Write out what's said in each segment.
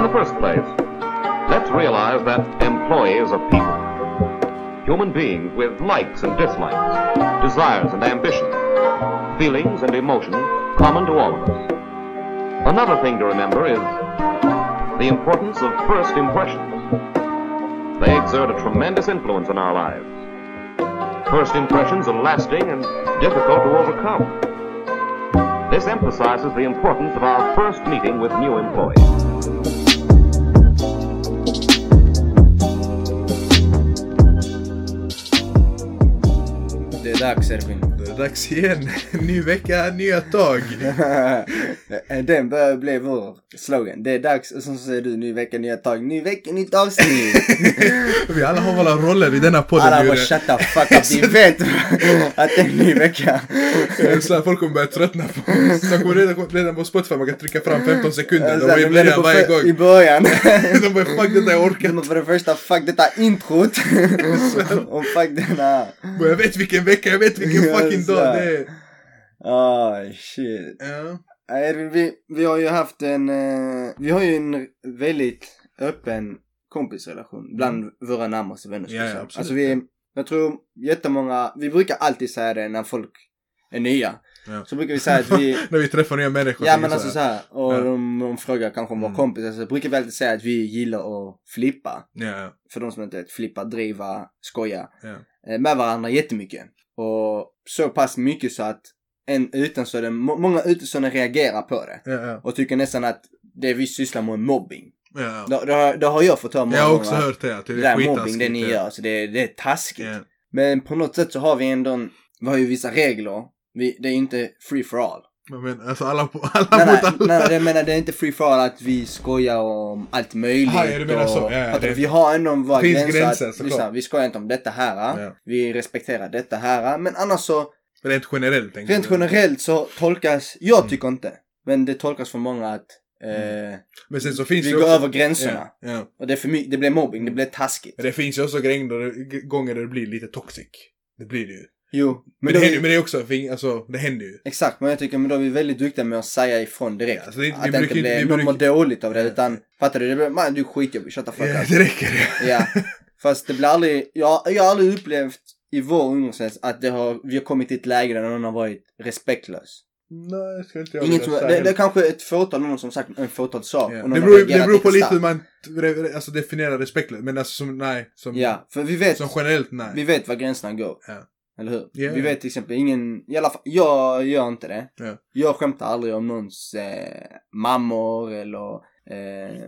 In the first place, let's realize that employees are people. Human beings with likes and dislikes, desires and ambitions, feelings and emotions common to all of us. Another thing to remember is the importance of first impressions. They exert a tremendous influence on our lives. First impressions are lasting and difficult to overcome. This emphasizes the importance of our first meeting with new employees. Dags Edvin. Det är dags igen. Ny vecka, nya tag. Den börjar bli vår slogan. Det är dags och sen så säger du ny vecka, nya tag. Ny vecka, nytt avsnitt. Vi alla har våra roller i denna podden. Alla bara shut the fuck up. Vi vet att det är en ny vecka. Så folk kommer börja tröttna på oss. De kommer redan, redan på Spotify, man kan trycka fram 15 sekunder. De börjar på varje för- I gång. början. De bara fuck detta, jag orkar Men för det första, fuck detta introt. och fuck denna. inte. Jag vet vilken vecka, jag vet vilken fucking dag det är. Ah shit. Ja. Edvin, vi, vi har ju haft en, eh, vi har ju en väldigt öppen kompisrelation bland våra närmaste vänner. Ja, ja, absolut. Alltså vi, jag tror jättemånga, vi brukar alltid säga det när folk är nya. Ja. Så brukar vi säga att vi, När vi träffar nya människor. ja men så alltså så här, och Ja. de, de frågar kanske om våra Mm. kompisar, så brukar vi alltid säga att vi gillar att flippa. Ja. För de som inte vet, flippa, driva, skoja. Ja. eh, Med varandra jättemycket. Och så pass mycket så att en utomstående, må- många utomstående reagerar på det. Ja, ja. Och tycker nästan att det vi sysslar med är mobbing. Ja, ja. Det, har, det har jag fått höra många Jag har också gånger. hört det. Att det Det där är mobbing, det ni gör, så det, det är taskigt. Men på något sätt så har vi ändå, en, vi har ju vissa regler. Vi, det är inte free for all. Men alltså alla, på, alla Nej, mot nej, alla. nej, jag menar det är inte free for all att vi skojar om allt möjligt. Aha, ja, du menar och, så. Ja, ja, det- vi har ändå våra gränser. gränser, att, lyssna, vi skojar inte om detta här. Ja. Vi respekterar detta här. Men annars så, Rent generellt. rent generellt så tolkas, jag Mm. tycker inte, men det tolkas för många att eh, Men sen så finns vi det går också... över gränserna. Ja, ja. Och det, är för mycket, det blir mobbing, det blir taskigt. Men det finns ju också gånger, gånger där det blir lite toxic. Det blir det ju. Jo, Men, då det, är- händer, men det är också, alltså det händer ju. Exakt, men jag tycker men då är vi väldigt duktiga med att säga ifrån direkt. Ja, alltså det- att vi det inte blir, vi någon mår dåligt av det, utan fattar du? Det blir, man du är skitjobbig, shut the fuck Ja, det räcker. Ja, fast det blir aldrig, jag, jag har aldrig upplevt i vår ungdomsrätt att det har, vi har kommit till ett läge där någon har varit respektlös. Nej, det ska inte jag Inget som, säga det, det är kanske ett fåtal någon som sagt en fåtal sak. Någon Det beror, det beror på lite hur man alltså, definierar respektlöst. Men alltså som, nej. Som, Ja, för vi vet, som generellt nej. vi vet var gränserna går. Ja. Eller hur? Ja, Vi vet till exempel ingen, i alla fall, jag gör inte det. Ja. Jag skämtar aldrig om någons eh, mammor eller, eh,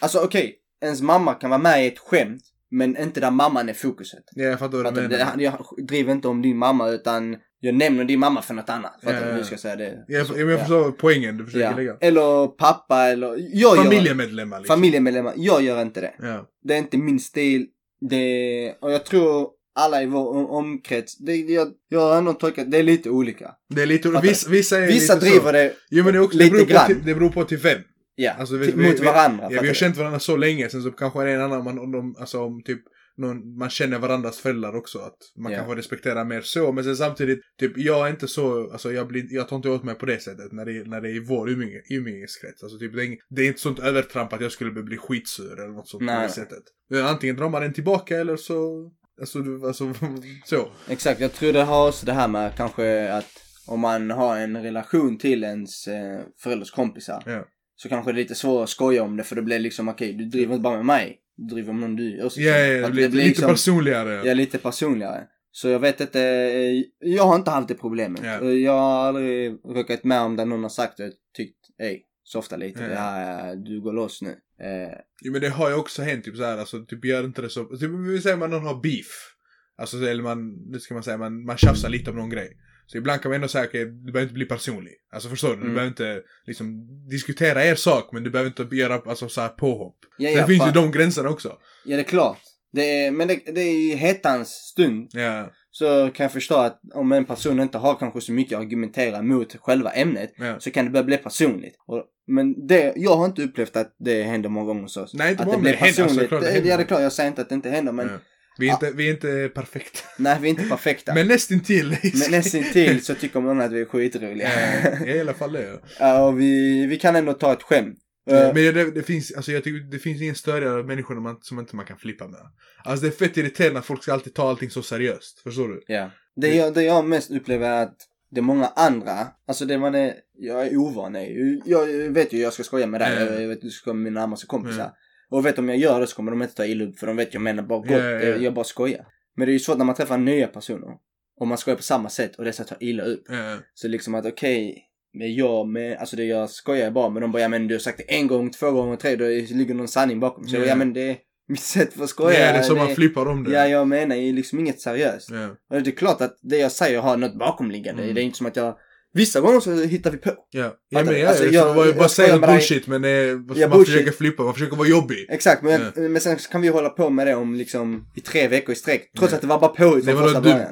alltså okej, ens mamma kan vara med i ett skämt, men inte där mamman är fokuset. Ja, jag fattar vad du menar. Det, jag driver inte om din mamma utan jag nämner din mamma för något annat. Fattar Ja, du ja, hur ja. jag ska säga det? Så, jag, jag förstår poängen du försöker ja. lägga. Eller pappa eller, jag gör, Familjemedlemmar liksom. familjemedlemmar, jag gör inte det. Ja. Det är inte min stil. Det, och jag tror alla i vår om- omkrets, det, jag, jag har ändå tolkat, det är lite olika. Det är lite, Fattar vissa, vissa är Vissa lite driver så. det, Jo men det, också, lite det, beror på, grann. till, det beror på till vem. Ja, Alltså, vi- mot vi- varandra. Ja, vi har känt varandra så länge, sen så kanske en annan, man, om de, alltså om typ någon, man känner varandras föräldrar också. Att man Ja. kanske respekterar mer så. Men sen samtidigt, typ jag är inte så, alltså jag, blir, jag tar inte åt mig på det sättet när det, när det är i vår umgänge, umgängeskrets. Alltså typ det är, det är inte sånt övertramp att jag skulle bli skitsur eller något sånt på Nej. det sättet. Antingen drar man den tillbaka eller så, alltså, alltså så. Exakt, jag tror det har också det här med kanske att om man har en relation till ens eh, förälders kompisar. Ja. Så kanske det är lite svårt att skoja om det för det blir liksom okej, du driver inte bara med mig. Du driver med någon du också Ja, ja, ja, Att lite, lite liksom- personligare. Ja, lite personligare. Så jag vet inte, eh, jag har inte haft det problemet. Eh, Jag har aldrig råkat med om där någon har sagt och tyckt, ej, softa lite, Ja. det här, eh, du går loss nu. Eh, Jo men det har ju också hänt typ såhär, alltså typ gör inte det så, typ vi säger man någon har beef. Alltså eller man, det ska man säga, man, man tjafsar lite om någon grej. Så ibland kan man ändå säga, okej, du behöver inte bli personlig. Alltså förstår du? Du Mm. behöver inte liksom diskutera er sak, men du behöver inte göra alltså så här påhopp. ja, Sen ja, finns ju de gränserna också. Ja, det är klart. Det är, men det, det är i hettans stund Ja, så kan jag förstå att om en person inte har kanske så mycket att argumentera mot själva ämnet ja. så kan det börja bli personligt. Och, men det, jag har inte upplevt att det händer många gånger hos oss. Nej, inte att många, det blir det händer, alltså, personligt. det ja, det är klart. Jag säger inte att det inte händer men ja. Vi, är inte, vi är inte perfekta. nej, vi är inte perfekta. Men nästintill. Men nästintill så tycker man att vi är skitroliga. Ja, I alla fall det. ja. Och vi, vi kan ändå ta ett skämt. Eh, Men det, det finns, alltså jag tycker det finns ingen större människor man, som inte man kan flippa med. Alltså det är fett irriterande att folk ska alltid ta allting så seriöst. Förstår du? Ja. Det jag, det jag mest upplever är att det är många andra, alltså det man är, jag är ovan i. Jag vet ju jag ska skoja med dig, Ja. jag vet du ska skoja med mina närmaste kompisar. Ja. Och vet om jag gör det så kommer de inte ta illa upp för de vet jag menar bara gott, Ja, ja, ja. jag bara skojar. Men det är ju svårt när man träffar nya personer. Och man skojar på samma sätt och dessa tar illa upp. Ja. Så liksom att okej, men jag med, alltså det jag skojar bara men de bara ja men du har sagt det en gång, två gånger, tre, då ligger någon sanning bakom. Så jag bara, Ja. ja men det är mitt sätt för att Ja, skoja. det är så man flippar om det. Ja, jag menar ju liksom inget seriöst. Ja. Och det är klart att det jag säger har något bakomliggande. Mm. Det är inte som att jag... Vissa gånger så hittar vi på. Ja, ja men ja, Alltså, jag- jag, jag, jag bara dig. bullshit men är, Ja, man bullshit. försöker flippa, man försöker vara jobbig. Exakt, men, Ja. men sen kan vi hålla på med det om liksom i tre veckor i sträck. Trots att det var bara på Det var dumt.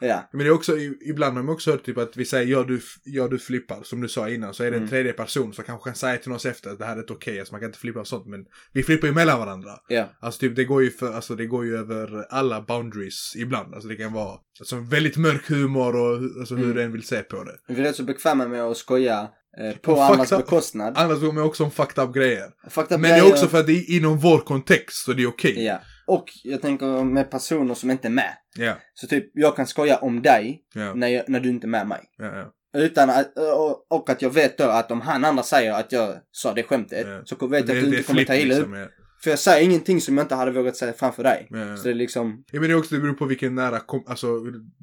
Ja. Ja. Men det är också, ibland har man också hört typ att vi säger ja du, ja du flippar, som du sa innan, så är det en Mm. tredje person som kanske kan säga till oss efter att det här är inte okej, alltså man kan inte flippa och sånt, men vi flippar ju mellan varandra. Ja. Alltså typ det går ju för, alltså det går ju över alla boundaries ibland. Alltså det kan vara alltså, väldigt mörk humor och alltså, hur Mm. den vill se på det. Är rätt så bekväma med att skoja eh, på Och andras bekostnad. Annars går man också om fucked up grejer. Fakta Men det är också för att det är inom vår kontext, så det är okej. Ja. Och jag tänker med personer som inte är med. Ja, Så typ, jag kan skoja om dig ja, när, jag, när du inte är med mig. Utan att, och, och att jag vet då att om han andra säger att jag sa det skämtet så vet jag att du inte kommer ta illa upp. liksom. För jag säger ingenting som jag inte hade vågat säga framför dig. Ja, ja. Så det är liksom, Ja men det är också, det beror på vilken nära, kom, alltså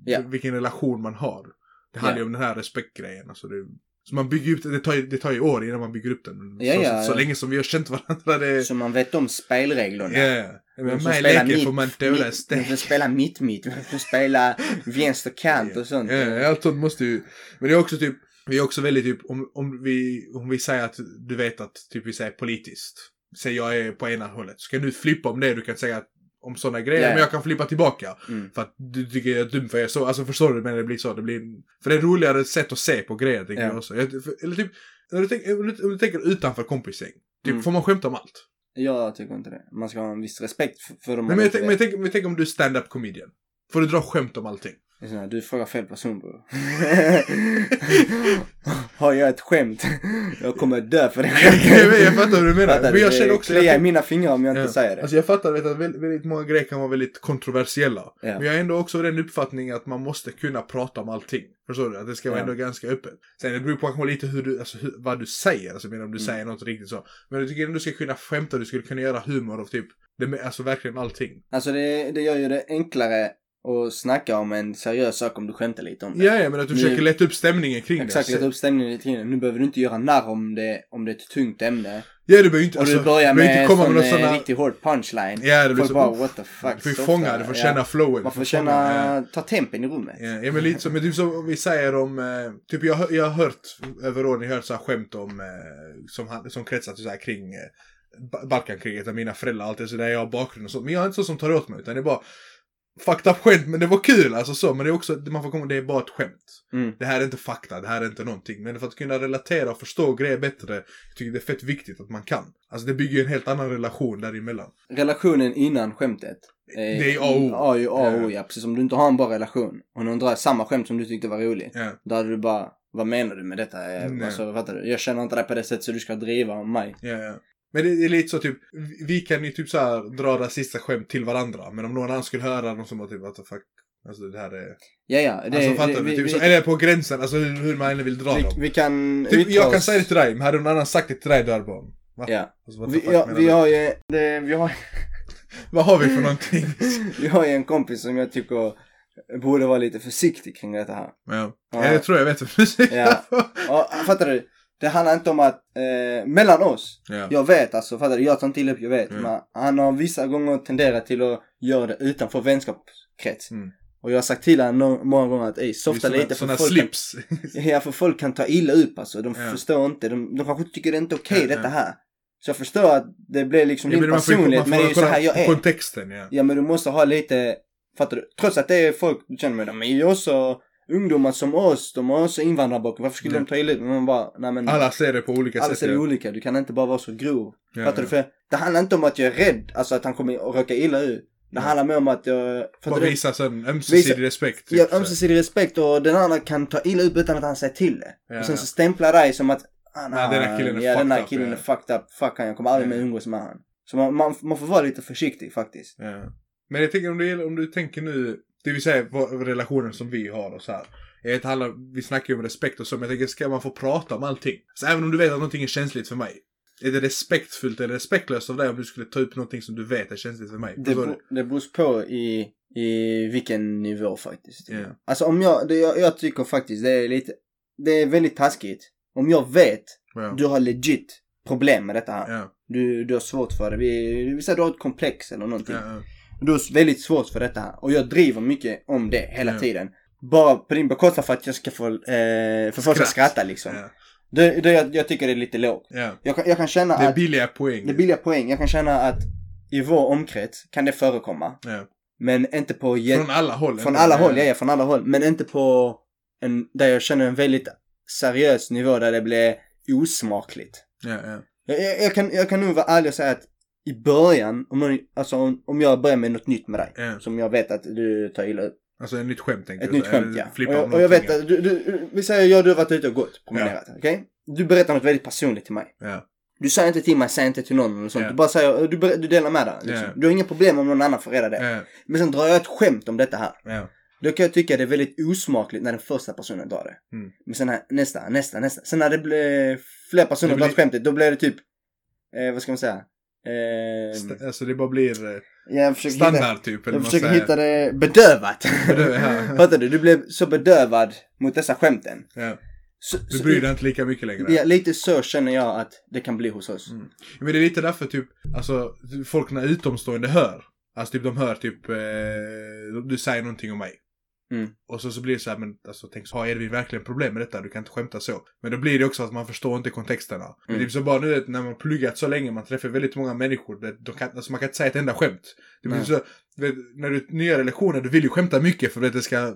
Ja. vilken relation man har. Det handlar ju om den här respektgrejen. Alltså det, så man bygger upp det, tar, ju, det tar ju år innan man bygger upp den. Ja, så, ja, så, så länge som vi har känt varandra det... så man vet om spelreglerna. Ja. Men som med leken mitt- får man inte döda. De får spela mitt-mitt, de får spela vänsterkant och sånt. Ja, ja, allt sånt måste ju... Men det är också typ, vi är också väldigt typ, om, om, vi, om vi säger att du vet att typ vi säger politiskt. Säg jag är på ena hållet. Så kan du flippa om det, du kan säga att om sådana grejer, ja. men jag kan flippa tillbaka. Mm. För att du tycker jag är dum för jag är så. Alltså förstår du? Men det blir så. Det blir, för det är roligare sätt att se på grejer tycker Ja. jag också. Jag, för, eller typ, när du tänker, om, du, om du tänker utanför kompisgäng. Typ, Mm. får man skämta om allt? Jag tycker inte det. Man ska ha en viss respekt för, för de Nej, men jag, tänk, men jag tänker tänk om du är stand-up comedian. Får du dra skämt om allting? Det är så här, Du frågar fel person bror. Har jag ett skämt? Jag kommer dö för det vet, jag fattar vad du menar. Fattar men jag känner också... kliar Jag, mina fingrar om jag inte Ja. säger det. Alltså jag fattar vet, att väldigt, väldigt många grejer kan vara väldigt kontroversiella. Ja. Men jag har ändå också den uppfattningen att man måste kunna prata om allting. Förstår du? Att det ska vara Ja. ändå ganska öppet. Sen det beror på kanske lite hur du, alltså, hur, vad du säger. Alltså menar om du Mm. säger något riktigt så. Men jag tycker ändå du ska kunna skämta, du skulle kunna göra humor av typ, det, alltså verkligen allting. Alltså det, det gör ju det enklare att snacka om en seriös sak om du skämtar lite om det. Ja, ja men att du Nu- försöker lätta upp stämningen kring Exakt, det. leta upp stämningen lite grann. Nu behöver du inte göra narr om det, om det är ett tungt ämne. Ja, du behöver inte, Och alltså, du börjar med inte komma sån med någon eh, sådana... riktigt hård punchline. Ja, det blir så... bara what the fuck. Du får ju fånga, du får Ja. känna flowet. Man du får fånga, ja. känna, ta tempen i rummet. Ja, ja men lite så, men typ så om vi säger om, eh, typ jag, jag har hört över åren, jag har hört så här skämt om, eh, som, som kretsar så här kring eh, Ba- Balkankriget, där mina föräldrar alltid så där jag har bakgrund och sånt. Men jag är inte så som tar åt mig, utan det är bara fucked up skämt, men det var kul alltså så. Men det är också, man får komma, det är bara ett skämt. Mm. Det här är inte fakta, det här är inte någonting. Men för att kunna relatera och förstå grejer bättre, jag tycker det är fett viktigt att man kan. Alltså det bygger en helt annan relation däremellan. Relationen innan skämtet. eh, Det är A och O. A är ju A och O, Ja. Precis om du inte har en bra relation och någon drar samma skämt som du tyckte var roligt. Ja. Då hade du bara, vad menar du med detta? Eh, Nej. Alltså, fattar du? Jag känner inte dig på det sättet så du ska driva om mig. Ja, ja. Men det är lite så typ, vi- vi kan ju typ så här dra rasistiska skämt till varandra. Men om någon annan skulle höra någon som bara typ, what the fuck. Alltså det här är... Ja, ja. Det, alltså fattar det, du? vi, Typ, vi, så, eller på gränsen, alltså hur, hur man än vill dra vi, dem. vi kan Typ, yttra jag kan säga det till dig, men hade någon annan sagt det till dig då hade bara, va? Ja. Alltså, Vi, fuck ja, vi har ju, det, vi har, Vad har vi för någonting? vi har ju en kompis som jag tycker borde vara lite försiktig kring detta här. ja. Ja. ja, jag tror jag vet vad du säger. Ja. Och, fattar du? Det handlar inte om att, eh, mellan oss, ja. jag vet alltså, fattar du? Jag tar inte illa upp, jag vet. Mm. Men han har vissa gånger tenderat till att göra det utanför vänskapskrets. Mm. Och jag har sagt till honom många gånger att ej, softa Såna- lite för Såna folk slips. Kan, ja, för folk kan ta illa upp alltså. De Ja. förstår inte. De, de kanske tycker det är inte okej Ja, detta ja. här. Så jag förstår att det blir liksom Ja, din men personlighet, men det är ju så här jag är. Kontexten, ja. Ja men du måste ha lite, fattar du? Trots att det är folk du känner med, är ju också ungdomar som oss, de har också invandrarbakgrund, varför skulle Ja. de ta illa upp? Men man bara, nej men Alla ser det på olika alla sätt. ser det ja. olika, du kan inte bara vara så grov. Ja, fattar ja. du? För det handlar inte om att jag är rädd, alltså att han kommer att råka illa ut. Det handlar mer om att jag, Bara visa sån ömsesidig Visa- respekt. typ, Ja, här. ömsesidig respekt och den andra kan ta illa upp utan att han säger till det. Och sen så stämplar dig som att Han, Nej, den här killen är ja, den fucked här up, killen ja. är fucked up. Fuck han, jag kommer aldrig mer umgås med han. Så man, man, man får vara lite försiktig faktiskt. Men jag tänker om du, om du tänker nu, det vill säga vad- relationen som vi har och så här. Jag vet, alla, vi snackar ju om respekt och så, men jag tänker, ska man få prata om allting? Så även om du vet att någonting är känsligt för mig. Är det respektfullt eller respektlöst av dig om du skulle ta upp någonting som du vet är känsligt för mig? Det, du? det beror på i, i vilken nivå faktiskt. Ja. Alltså om jag, det, jag, jag tycker faktiskt det är lite, det är väldigt taskigt. Om jag vet, Ja. du har legit problem med detta här. Ja. Du, du har svårt för det. Vi, vi säger du har ett komplex eller någonting. Ja, ja. Du har väldigt svårt för detta här. Och jag driver mycket om det hela Ja. tiden. Bara på din bekostnad för att jag ska få, eh, för folk ska Skratt. skratta liksom. Ja. Det, det, jag, jag tycker det är lite lågt. ja. Jag kan, jag kan känna Det är att, billiga poäng. det är billiga poäng. Jag kan känna att i vår omkrets kan det förekomma. Ja. Men inte på Från alla håll. Från alla håll, ja, ja, från alla håll. Men inte på en, där jag känner en väldigt seriös nivå där det blir osmakligt. Ja, ja. Jag, jag, jag, kan, jag kan nog vara ärlig och säga att i början, om, alltså om, om jag börjar med något nytt med dig, Ja. som jag vet att du tar illa upp. Alltså ett nytt skämt tänkte Ett du nytt skämt ja. Och jag, och jag vet att du, du, vi säger jag och du har varit ute och gått, promenerat, okej? Du berättar något väldigt personligt till mig. Ja. Du säger inte till mig, säg inte till någon eller sånt. Ja. Du bara säger, du, du delar med dig. Liksom. Ja. Du har inga problem om någon annan får reda det. Ja. Men sen drar jag ett skämt om detta här. Ja. Då kan jag tycka det är väldigt osmakligt när den första personen drar det. Mm. Men sen här, nästa, nästa, nästa. Sen när det blir fler personer Det blir- drar skämtet, då blir det typ, eh, vad ska man säga? Eh, St- Alltså det bara blir eh, jag försöker hitta, standard typ. Eller jag försöker säger. hitta det bedövat. Bedö- ja. Fattar du? Du blev så bedövad mot dessa skämten. Ja. Så, Du bryr dig inte lika mycket längre. Ja, lite så känner jag att det kan bli hos oss. Mm. Men det är lite därför typ, alltså folk när utomstående hör. Alltså typ de hör typ, eh, du säger någonting om mig. Mm. Och så, så blir det så här, men alltså tänk så, har Edvin verkligen problem med detta? Du kan inte skämta så. Men då blir det också att man förstår inte kontexterna. Men Mm. typ så bara nu när man pluggat så länge, man träffar väldigt många människor, det, de kan, alltså man kan inte säga ett enda skämt. Det blir Nej. så, vet, när du nya relationer, du vill ju skämta mycket för att det ska,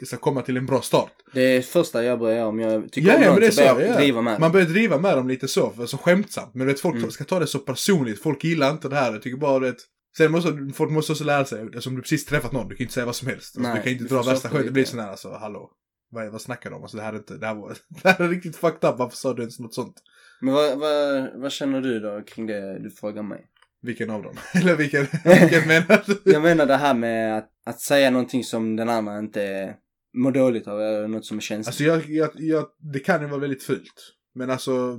det ska komma till en bra start. Det är första jag börjar göra om jag tycker Ja, om ja, någon men det är så börjar ja. driva med Man det. börjar driva med dem lite så, för, så skämtsamt. Men vet, folk Mm. ska ta det så personligt. Folk gillar inte det här. Jag tycker bara det... Sen måste folk måste också lära sig, alltså, om du precis träffat någon, du kan inte säga vad som helst. Alltså, Nej, du kan inte du dra värsta skämt. Det blir sån här alltså, hallå. Vad, vad snackar de om? Alltså det här är inte, det här var, det här är riktigt fucked up. Varför sa du ens något sånt? Men vad, vad, vad känner du då kring det du frågar mig? Vilken av dem? Eller vilken, vilken menar du? Jag menar det här med att, att säga någonting som den andra inte mår dåligt av, eller något som är känsligt. Alltså jag, jag, jag, det kan ju vara väldigt fult. Men alltså,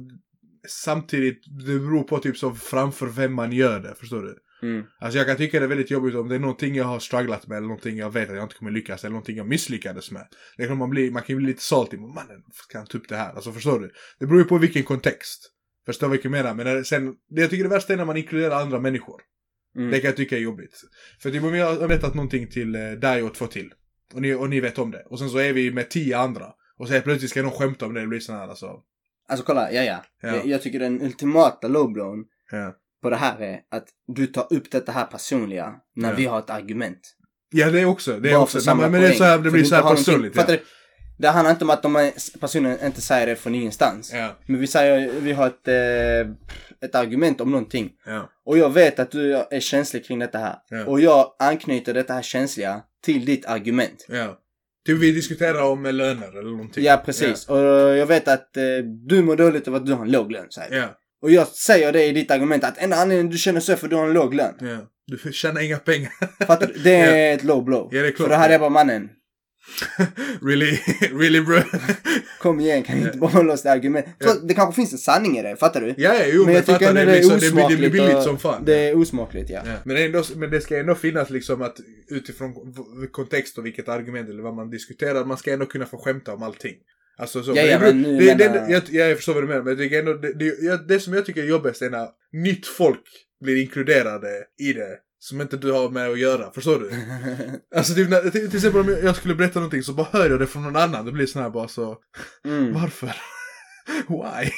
samtidigt, det beror på typ så framför vem man gör det, förstår du? Mm. Alltså jag kan tycka det är väldigt jobbigt om det är någonting jag har strugglat med eller någonting jag vet att jag inte kommer lyckas eller någonting jag misslyckades med. Det kan man, bli, man kan ju bli lite salty, men mannen, kan han ta upp det här? Alltså förstår du? Det beror ju på vilken kontext. Förstår vad jag menar? Men när, sen, det jag tycker det värsta är när man inkluderar andra människor. Mm. Det kan jag tycka är jobbigt. För typ om jag har berättat någonting till eh, dig och två till. Och ni, och ni vet om det. Och sen så är vi med tio andra. Och så plötsligt ska någon skämta om det. Det blir sån här alltså. Alltså kolla, ja ja. Ja. Jag, jag tycker den ultimata lowblown Ja. På det här är att du tar upp detta här personliga när Ja. vi har ett argument. Ja det är också. Det är Bara också. samla men det, är så här, det blir så här personligt. Ja. Det handlar inte om att de är, personen inte säger det från ingenstans. Ja. Men vi säger, vi har ett, eh, ett argument om någonting. Ja. Och jag vet att du är känslig kring detta här. Ja. Och jag anknyter detta här känsliga till ditt argument. Ja. Typ vi diskuterar om löner eller någonting. Ja, precis. Och jag vet att eh, du mår dåligt av att du har en låg lön, säger. Ja. Och jag säger det i ditt argument att enda anledningen du känner så är för att du har en låg lön. ja. Du tjänar inga pengar. Fattar du? Det är ett low blow. Ja, det är klart. För då hade jag bara mannen, really, really bro. kom igen kan vi inte bara hålla oss till argument. Ja. Det kanske finns en sanning i det, fattar du? ja, ja, jo, men jag tycker ändå det blir är så- det blir, det billigt som fan. Det är osmakligt, ja. Ja. Men, ändå, men det ska ändå finnas liksom att utifrån kontext och vilket argument eller vad man diskuterar, man ska ändå kunna få skämta om allting. Alltså så. Ja, ja, men nu det, det, menar- jag, jag förstår vad du menar, men det, ändå, det, det, som jag tycker är jobbigast är när nytt folk blir inkluderade i det. Som inte du har med att göra, förstår du? Alltså typ, när, till, till exempel om jag, skulle berätta någonting så bara hör jag det från någon annan. Det blir sån här bara så, Mm. varför? Why?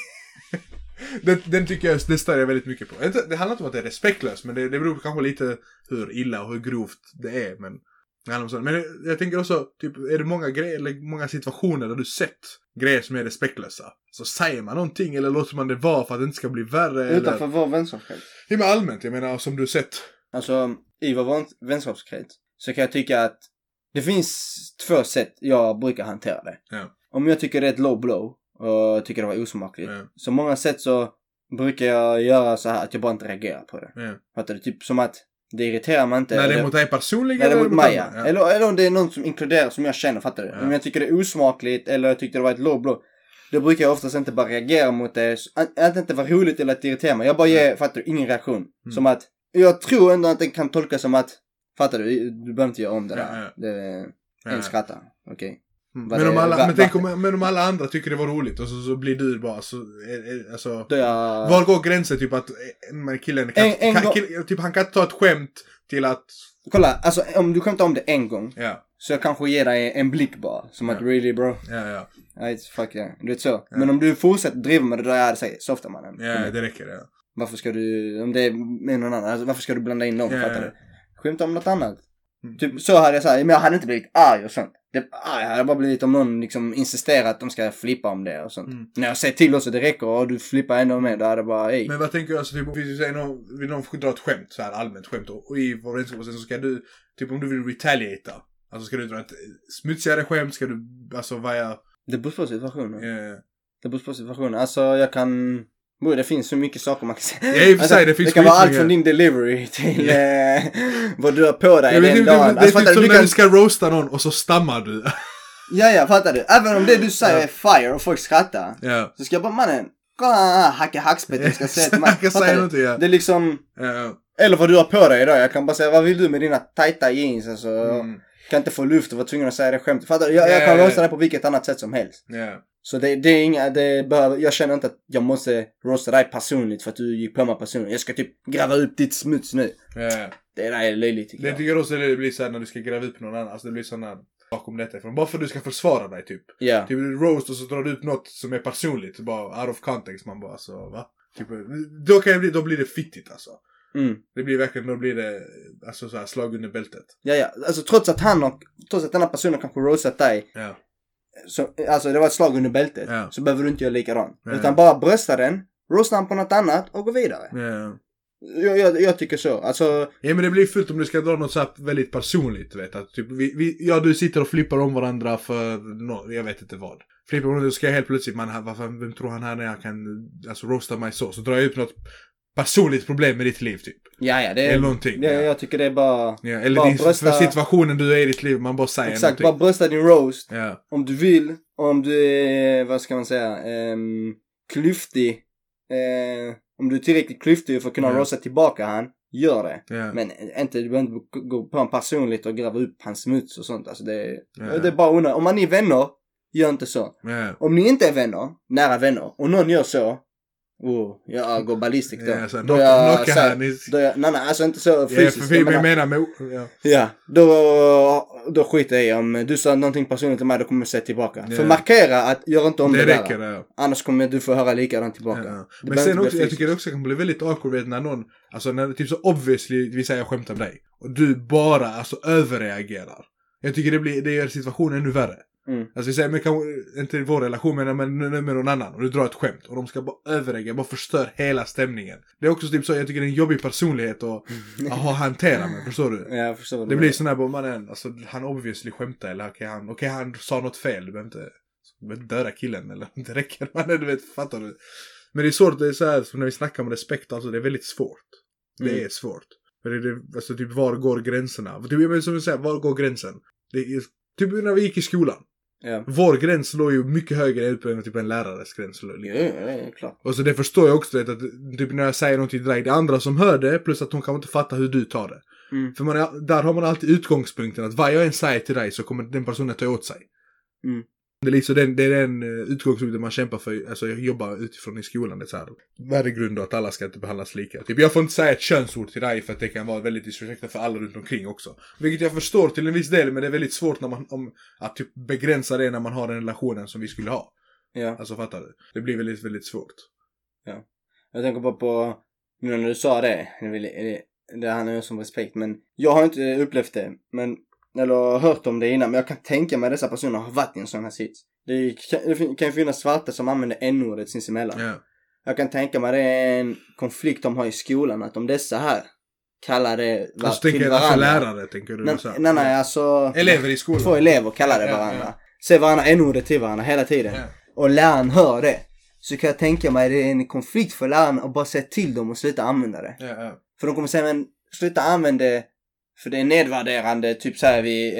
den, den tycker jag, det stör jag väldigt mycket på. Det handlar inte om att det är respektlöst, men det, det beror kanske lite hur illa och hur grovt det är. Men, men jag, tänker också, typ, är det många grejer, eller många situationer där du sett grejer som är respektlösa? Så säger man någonting eller låter man det vara för att det inte ska bli värre? Utanför Eller? vår vänskapskrets. Ja, men allmänt, jag menar som du sett. Alltså, i vår vän- vänskapskrets så kan jag tycka att det finns två sätt jag brukar hantera det. Ja. Om jag tycker det är ett low blow och tycker det var osmakligt. Ja. Så många sätt så brukar jag göra så här att jag bara inte reagerar på det. Ja. Fattar du? Typ som att det irriterar mig inte. När det är mot dig personligen eller mot mig ja. Eller, eller om det är någon som inkluderar som jag känner, fattar du? Ja. Om jag tycker det är osmakligt eller jag tyckte det var ett blow. Då brukar jag oftast inte bara reagera mot det. Att det inte var roligt eller att det irriterar mig. Jag bara ger, fattar du, ingen reaktion. Mm. Som att, jag tror ändå att det kan tolkas som att, fattar du? Du behöver inte göra om det där. ja. Det, Ja. en skrattar. Okej. Mm. Vad Men, det- om alla, men, tänk om, men om alla andra tycker det var roligt och så, så blir du bara så, är, är, alltså. Då jag... Var går gränsen typ att killen kan, En- en kan, kill, typ han kan inte ta ett skämt till att, Kolla, alltså om du skämtar om det en gång. ja, Så jag kanske ger dig en blick bara. Som att Ja. really bro. ja, ja, fuck yeah. Du vet så. Men om du fortsätter driva med det där jag hade sagt, softa mannen. Ja, det räcker ja. Varför ska du, om det är med någon annan, alltså varför ska du blanda in dem? Ja, Fattar du? Skämta om något annat. Mm. Typ så hade jag sagt, men jag hade inte blivit arg och sånt. Det, hade jag bara blivit om någon liksom insisterar att de ska flippa om det och sånt. Mm. När jag säger till också, det räcker och du flippar ändå med, då hade jag bara, ey. Men vad tänker du, alltså typ, om vi säger någon, vill någon dra ett skämt, så här allmänt skämt och, och i vår sen så ska du, typ om du vill retaliata, alltså ska du dra ett smutsigare skämt, ska du, alltså vad jag, Det beror på situationen. eh, Det beror på situationen. Alltså jag kan, Bro, det finns så mycket saker man kan säga. Ja, i och för sig, det finns det kan vara allt från din delivery till eh, vad du har på dig vet den inte, dagen. det, Alltså, är typ som Du när kan, du ska roasta någon och så stammar du. ja, ja, fattar du? Även om det du säger Ja. är fire och folk skrattar. ja. Så ska jag bara mannen, kolla här hacka hackspettet ska säga till mig. Kan säga någonting ja. Det är liksom, ja. eller vad du har på dig idag. Jag kan bara säga, vad vill du med dina tajta jeans? Alltså, Mm. Kan inte få luft och vara tvungen att säga det skämtet. Fattar? Jag, jag Ja, kan roasta det på vilket annat sätt som helst. ja. Så det, det är inga, det behöver, jag känner inte att jag måste roasta dig personligt för att du gick på mig personligt. Jag ska typ gräva upp ditt smuts nu. ja. Det där är löjligt tycker Det jag. tycker jag också det blir såhär när du ska gräva upp någon annan, alltså det blir sådana bakom detta ifrån. Bara för att du ska försvara dig typ. Ja. Typ du roast och så drar du ut något som är personligt, bara out of context. Man bara alltså va? Typ, då, kan jag bli, då blir det fittigt alltså. Mm. Det blir verkligen, då blir det alltså så här slag under bältet. Ja, ja. Alltså trots att han har, trots att den här personen kanske roastat dig. Ja. Så, alltså det var ett slag under bältet. Ja. Så behöver du inte göra likadant. Ja. Utan bara brösta den, roasta han på något annat och gå vidare. Ja. Jag, jag, jag tycker så. Alltså, ja men det blir fullt om du ska dra något så väldigt personligt vet. Att typ, vi, vi, ja du sitter och flippar om varandra för nå jag vet inte vad. Flippar om varandra, så ska jag helt plötsligt, man, vad fan, vem tror han här är? Han kan alltså roasta mig så. Så drar jag upp något personligt problem med ditt liv typ. ja ja. Det Eller är, någonting. det, ja. jag tycker det är bara... Ja, eller Bara din, brösta- för situationen du är i ditt liv, man bara säger Exakt, bara någonting. brösta din roast. Ja, Om du vill. Om du är, vad ska man säga, um, klyftig. Eh, om du är tillräckligt klyftig för att kunna Ja. roasta tillbaka han, gör det. ja. Men inte, du behöver inte gå på en personligt och gräva upp hans smuts och sånt. Alltså det, Ja. det är bara onödigt. Om man är vänner, gör inte så. ja. Om ni inte är vänner, nära vänner, och någon gör så. Oh, jag går ballistic då. Ja, så då jag knocka i... då jag, nej, nej, alltså inte så Ja, fysiskt. för vi menar- menar med... Ja. Ja, då, då skiter jag i om du sa någonting personligt till mig, då kommer jag säga tillbaka. Ja. För markera att gör inte om det, Det där. räcker, ja. Annars kommer du få höra likadant tillbaka. Ja. Men sen också, jag tycker det också kan bli väldigt awkward när någon, alltså när typ så obviously, vi säger jag skämtar om dig. Och du bara alltså överreagerar. Jag tycker det blir, det gör situationen ännu värre. Mm. Alltså vi säger, men kanske inte i vår relation men med, med, någon annan. Och du drar ett skämt. Och de ska bara överreagera, bara förstör hela stämningen. Det är också typ så, jag tycker det är en jobbig personlighet att, att ha hantera med, förstår du? Ja, förstår du Det blir sån här bara, mannen, alltså han obviously skämtar eller okej han, okej han sa något fel, du behöver inte, behöver inte döda killen eller det räcker, mannen du vet, fattar du? Men det är svårt, det är så här som när vi snackar om respekt, alltså det är väldigt svårt. Det Mm. är svårt. För det är, det- alltså typ var går gränserna? Typ, men som jag säger, var går gränsen? Det är, typ när vi gick i skolan. Ja. Vår gräns låg ju mycket högre upp än typ en lärares gräns. det är klart. Och så det förstår jag också, vet, att typ när jag säger någonting till dig, det är andra som hör det, plus att hon kanske inte fattar hur du tar det. Mm. För man är, där har man alltid utgångspunkten att vad jag än säger till dig så kommer den personen ta åt sig. Mm. Det är liksom den, det är den eh, utgångspunkten man kämpar för, alltså jag jobbar utifrån i skolan. Det är så här, värdegrund och att alla ska inte behandlas lika. Typ jag får inte säga ett könsord till dig för att det kan vara väldigt disrespektfullt för alla runt omkring också. Vilket jag förstår till en viss del men det är väldigt svårt när man, om, att typ begränsa det när man har den relationen som vi skulle ha. Ja. Alltså fattar du? Det blir väldigt, väldigt svårt. Jag tänker bara på, nu när du sa det, det, vill- det, det handlar ju som respekt, men jag har inte upplevt det, men, eller hört om det innan, men jag kan tänka mig att dessa personer har varit i en sån här sits. Det kan, det fin- kan ju finnas svarta som använder n-ordet sinsemellan. Ja. Jag kan tänka mig det är en konflikt de har i skolan, att om dessa här kallar det va, Och så tänker till alltså varandra. lärare, tänker du? Nej, så nej, nej, alltså. Elever i skolan. Två elever kallar det varandra. ja. Säger varandra n-ordet till varandra hela tiden. Ja. och läraren hör det. Så kan jag tänka mig det är en konflikt för läraren att bara säga till dem och sluta använda det. För de kommer säga men sluta använda det för det är nedvärderande, typ säger vi.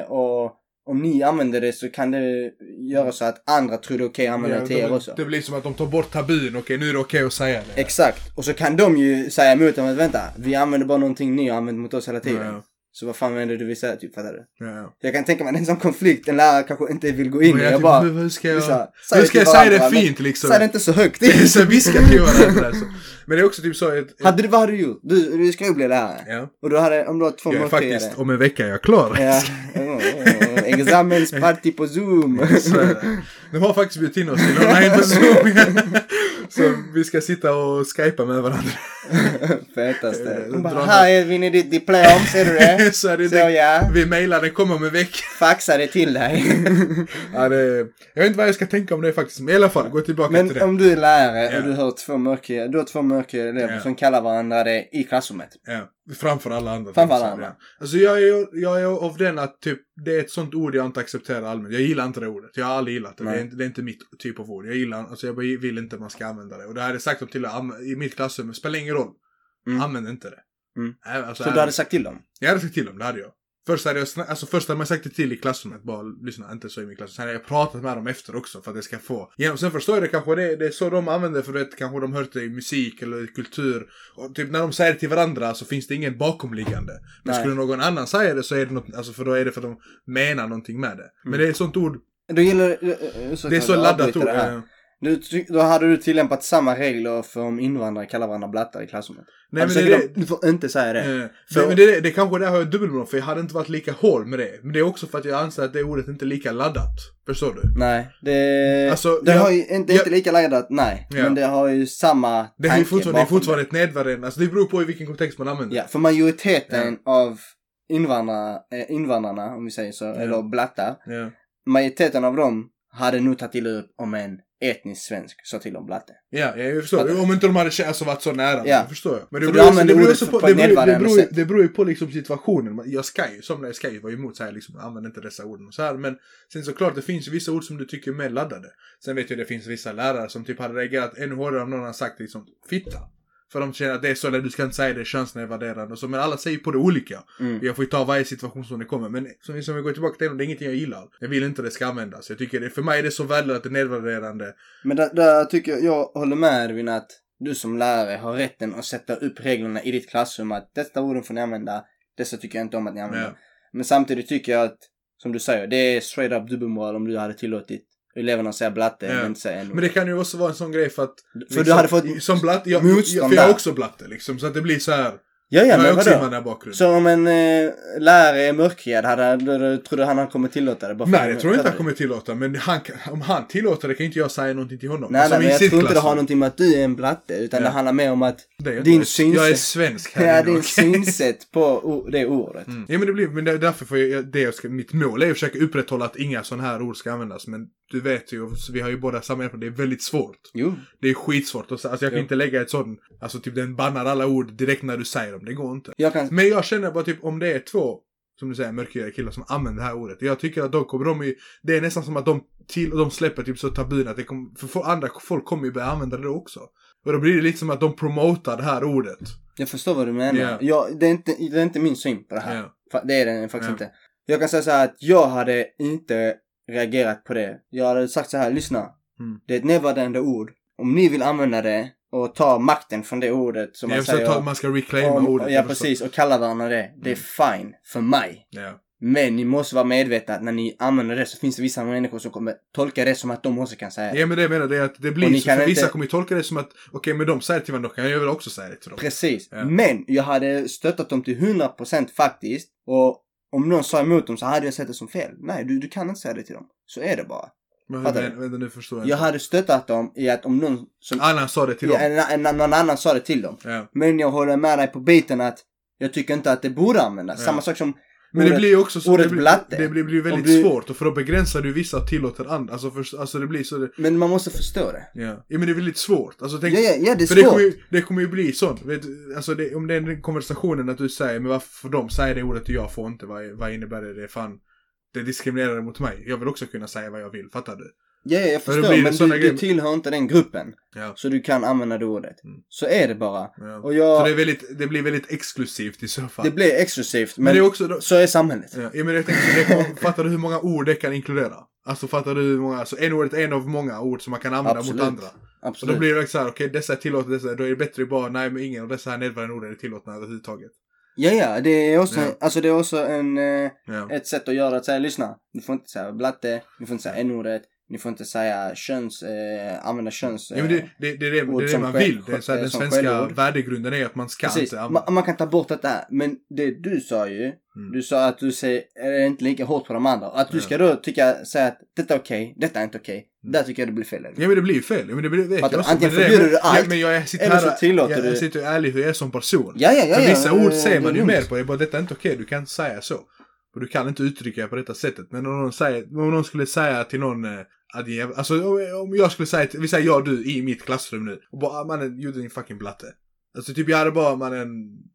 Eh, och om ni använder det så kan det göra så att andra tror det är okej att använda det till er också. det blir som att de tar bort tabun, okej nu är det okej att säga det. Exakt. Och så kan de ju säga emot dem att vänta, vi använder bara någonting ni har använt mot oss hela tiden. Ja, Så vad fan det du vill säga typ, fattar du? ja, ja. Jag kan tänka mig en sån konflikt en lärare kanske inte vill gå in i. Jag jag bara, hur, ska jag, så här, hur ska jag säga det fint liksom? säg det inte så högt. Så viska till varandra alltså. Men det är också typ så ett, hade du, vad hade du gjort? Du, du ska ju bli lärare. Ja. Och du hade, om du har två Jag är faktiskt, om en vecka är jag klar. Ja. Examensparty på zoom. De har faktiskt bjudit in oss till online på Zoom. Så vi ska sitta och skypa med varandra. Fetaste. Eh, Hon bara, dra här är vi ditt diplom, ser du det? så är det Så ja, Vi mailar, den kommer om en vecka. faxa det till dig. Ja, det, jag vet inte vad jag ska tänka om det faktiskt. Men i alla fall, gå tillbaka till Men det. om du är lärare Ja. och du har två mörkhyade, du har två mörkhyade elever Ja. som kallar varandra det i klassrummet. Ja, framför alla andra. Framför alla andra. säga. Alltså jag är, jag är av den att typ, det är ett sånt ord jag inte accepterar allmänt. Jag gillar inte det ordet. Jag har aldrig gillat det. Det är, inte, det är inte mitt typ av ord. Jag gillar, alltså jag vill inte att man ska använda det. Och det här är sagt till i mitt klassrum, spelar ingen roll. Mm. Använd inte det. Mm. Nej, Alltså, Så du hade sagt till dem? Jag hade sagt till dem, det hade jag. Först hade jag, alltså först hade man sagt det till i klassrummet, bara lyssna, inte så i min klass. Sen hade jag pratat med dem efter också för att det ska få. Genom, sen förstår jag det kanske, det, det är så de använder för det kanske de hört det i musik eller i kultur. Och typ när de säger det till varandra så finns det ingen bakomliggande. Men Nej. skulle någon annan säga det så är det något, alltså för då är det för att de menar någonting med det. Men Mm. det är ett sånt ord, Du gillar... eh, eh, det är så jag laddat ord. Ty- då hade du tillämpat samma regler för om invandrare kallar varandra blattar i klassrummet. Nej alltså, men det, de, du får inte säga det. Eh, För- för, men det, det kanske där har jag dubbelmoral för jag hade inte varit lika hård med det. Men det är också för att jag anser att det ordet inte är lika laddat. Förstår du? Nej, det, Alltså, det jag- har ju inte, jag- inte lika laddat, nej. Ja. Men det har ju samma Det är fortfarande, det är fortfarande ett nedvärderande, alltså det beror på i vilken kontext man använder Ja, för majoriteten av invandrarna, eh, invandrarna, om vi säger så, eller blattar. Ja. Majoriteten av dem hade nog tagit illa upp om en etnisk svensk sa till om blatte. Ja, jag förstår. Fattar? Om inte de hade alltså, varit så nära. Ja. Förstår jag. Men det beror, använder det på- det det, det ju på liksom situationen. Jag ska ju, som jag ska ju vara emot så här liksom, använd inte dessa orden och så här. Men sen såklart, det finns ju vissa ord som du tycker är mer laddade. Sen vet jag det finns vissa lärare som typ hade reagerat ännu hårdare om någon har sagt liksom fitta. För de känner att det är så, eller du ska inte säga det, könsnedvärderande och så. Men alla säger på det olika. Mm. Jag får ju ta varje situation som det kommer. Men som, som vi går tillbaka till, det är ingenting jag gillar. Jag vill inte det ska användas. Jag tycker det, för mig är det så värdelöst att det är nedvärderande. Men där, där tycker jag, jag håller med Edvin att du som lärare har rätten att sätta upp reglerna i ditt klassrum att detta orden får ni använda, dessa tycker jag inte om att ni använder. Ja. Men samtidigt tycker jag att, som du säger, det är straight up dubbelmoral om du hade tillåtit eleverna säga blatte Ja. men inte säga Men det kan ju också vara en sån grej för att... För du hade fått Som blatte, jag, motstånd jag, för jag är också blatte liksom. Så att det blir så här. Ja, ja, jag har men också vadå? Så om en eh, lärare är mörkhyad, tror du han hade kommit tillåta det? Bara Nej, det tror jag inte han kommer tillåta. Men han, om han tillåter det kan inte jag säga någonting till honom. Nej, Alltså, nej, men jag tror inte det har någonting med att du är en blatte, utan Ja. det handlar mer om att Det jag din synsätt- Jag är svensk här ja, din synsätt på det ordet. Mm. Ja men det blir, men det är därför får jag, det jag ska, mitt mål är att försöka upprätthålla att inga sådana här ord ska användas. Men du vet ju, vi har ju båda samma erfarenhet, det är väldigt svårt. Jo. Det är skitsvårt. Alltså jag kan Jo. inte lägga ett sånt, alltså typ den bannar alla ord direkt när du säger dem. Det går inte. Jag kan... Men jag känner bara typ om det är två, som du säger, mörkhyade killar som använder det här ordet. Jag tycker att då kommer de ju, det är nästan som att de, till, de släpper typ så tabun att det kommer, för andra folk kommer ju börja använda det också. Och då blir det lite som att de promotar det här ordet. Jag förstår vad du menar. Ja. Jag, det, är inte, det är inte min syn på det här. Fa- Det är det faktiskt Ja. inte. Jag kan säga så här att jag hade inte reagerat på det. Jag hade sagt så här, lyssna. Mm. Det är ett nedvärderande ord. Om ni vill använda det och ta makten från det ordet som man säger. att man ska reclaima om, ordet. ja precis, och kalla varandra det. Det är fine för mig. Ja. Men ni måste vara medvetna att när ni använder det så finns det vissa människor som kommer tolka det som att de också kan säga det. Ja men det jag menar det är att det blir så, för vissa inte- kommer ju tolka det som att okej men de säger till varandra, kan jag väl också säga det till dem. Precis. Ja. Men jag hade stöttat dem till 100% faktiskt. Och om någon sa emot dem så hade jag sett det som fel. Nej, du, du kan inte säga det till dem. Så är det bara. Men, vänta nu förstår jag Jag hade stöttat dem i att om någon som... Annan sa det till ja, dem. en, en, någon annan sa det till dem. Ja. Men jag håller med dig på biten att jag tycker inte att det borde användas. Ja. Samma sak som Men det ordet- blir ju också så, det blir, blatte. det blir, blir väldigt du- svårt och för då begränsar du vissa och tillåter andra. Alltså, för, alltså det blir så, det, Men man måste förstå det. ja. ja men det är väldigt svårt. Alltså tänk, Ja, ja, ja det är för det kommer, svårt. ju, det kommer ju bli sånt. Vet, alltså det, om det är den konversationen att du säger, men varför får de säga det ordet och jag får inte, vad, vad innebär det? Det är fan, det är diskriminerande mot mig. Jag vill också kunna säga vad jag vill, fattar du? Ja, ja, jag förstår. Men såna du, du tillhör inte den gruppen. Ja. Så du kan använda det ordet. Mm. Så är det bara. Ja. Och jag... Så det, väldigt, det blir väldigt exklusivt i så fall. Det blir exklusivt. Men, men det är också... Då, så är samhället. ja, ja, men jag tänker, så det, fattar du hur många ord det kan inkludera? Alltså fattar du hur många, alltså en-ordet är en av många ord som man kan använda Absolut. mot andra. Och Absolut. då blir det så här, okej dessa är tillåtna, dessa, då är det bättre bara, nej men ingen av dessa här nedvärderande orden är tillåtna överhuvudtaget. Ja, ja. Det är också, Ja. alltså det är också en, eh, Ja. ett sätt att göra att säga lyssna. Ni får inte säga blatte, ni får inte säga n-ordet, ni får inte säga köns, eh, använda köns... Eh, Ja, men det, det, det är det, det, det man vill. Det är så den svenska skällord. värdegrunden är att man ska Precis, inte man, man kan ta bort detta. Men det du sa ju, Mm. du sa att du säger, är inte lika hårt på de andra. Att du Ja. ska då tycka, säga att detta är okej, detta är inte okej. Mm. Där tycker jag det blir fel. Ja men det blir fel. Ja, men det blir, vet Fattar. Antingen det förbjuder du ja, allt, men jag sitter eller så tillåter jag, du- jag sitter ärlig hur jag är som person. Ja, ja, ja. För ja, vissa ord det- säger man det ju mer på. Det är bara, detta är inte okej, du kan inte säga så. Och du kan inte uttrycka det på detta sättet. Men om någon, säger, om någon skulle säga till någon eh, att jäv- Alltså om- jag skulle säga, till, vi säger jag och du i mitt klassrum nu. Och bara, "Ah, mannen, gjorde din fucking blatte. Alltså typ jag hade bara, mannen,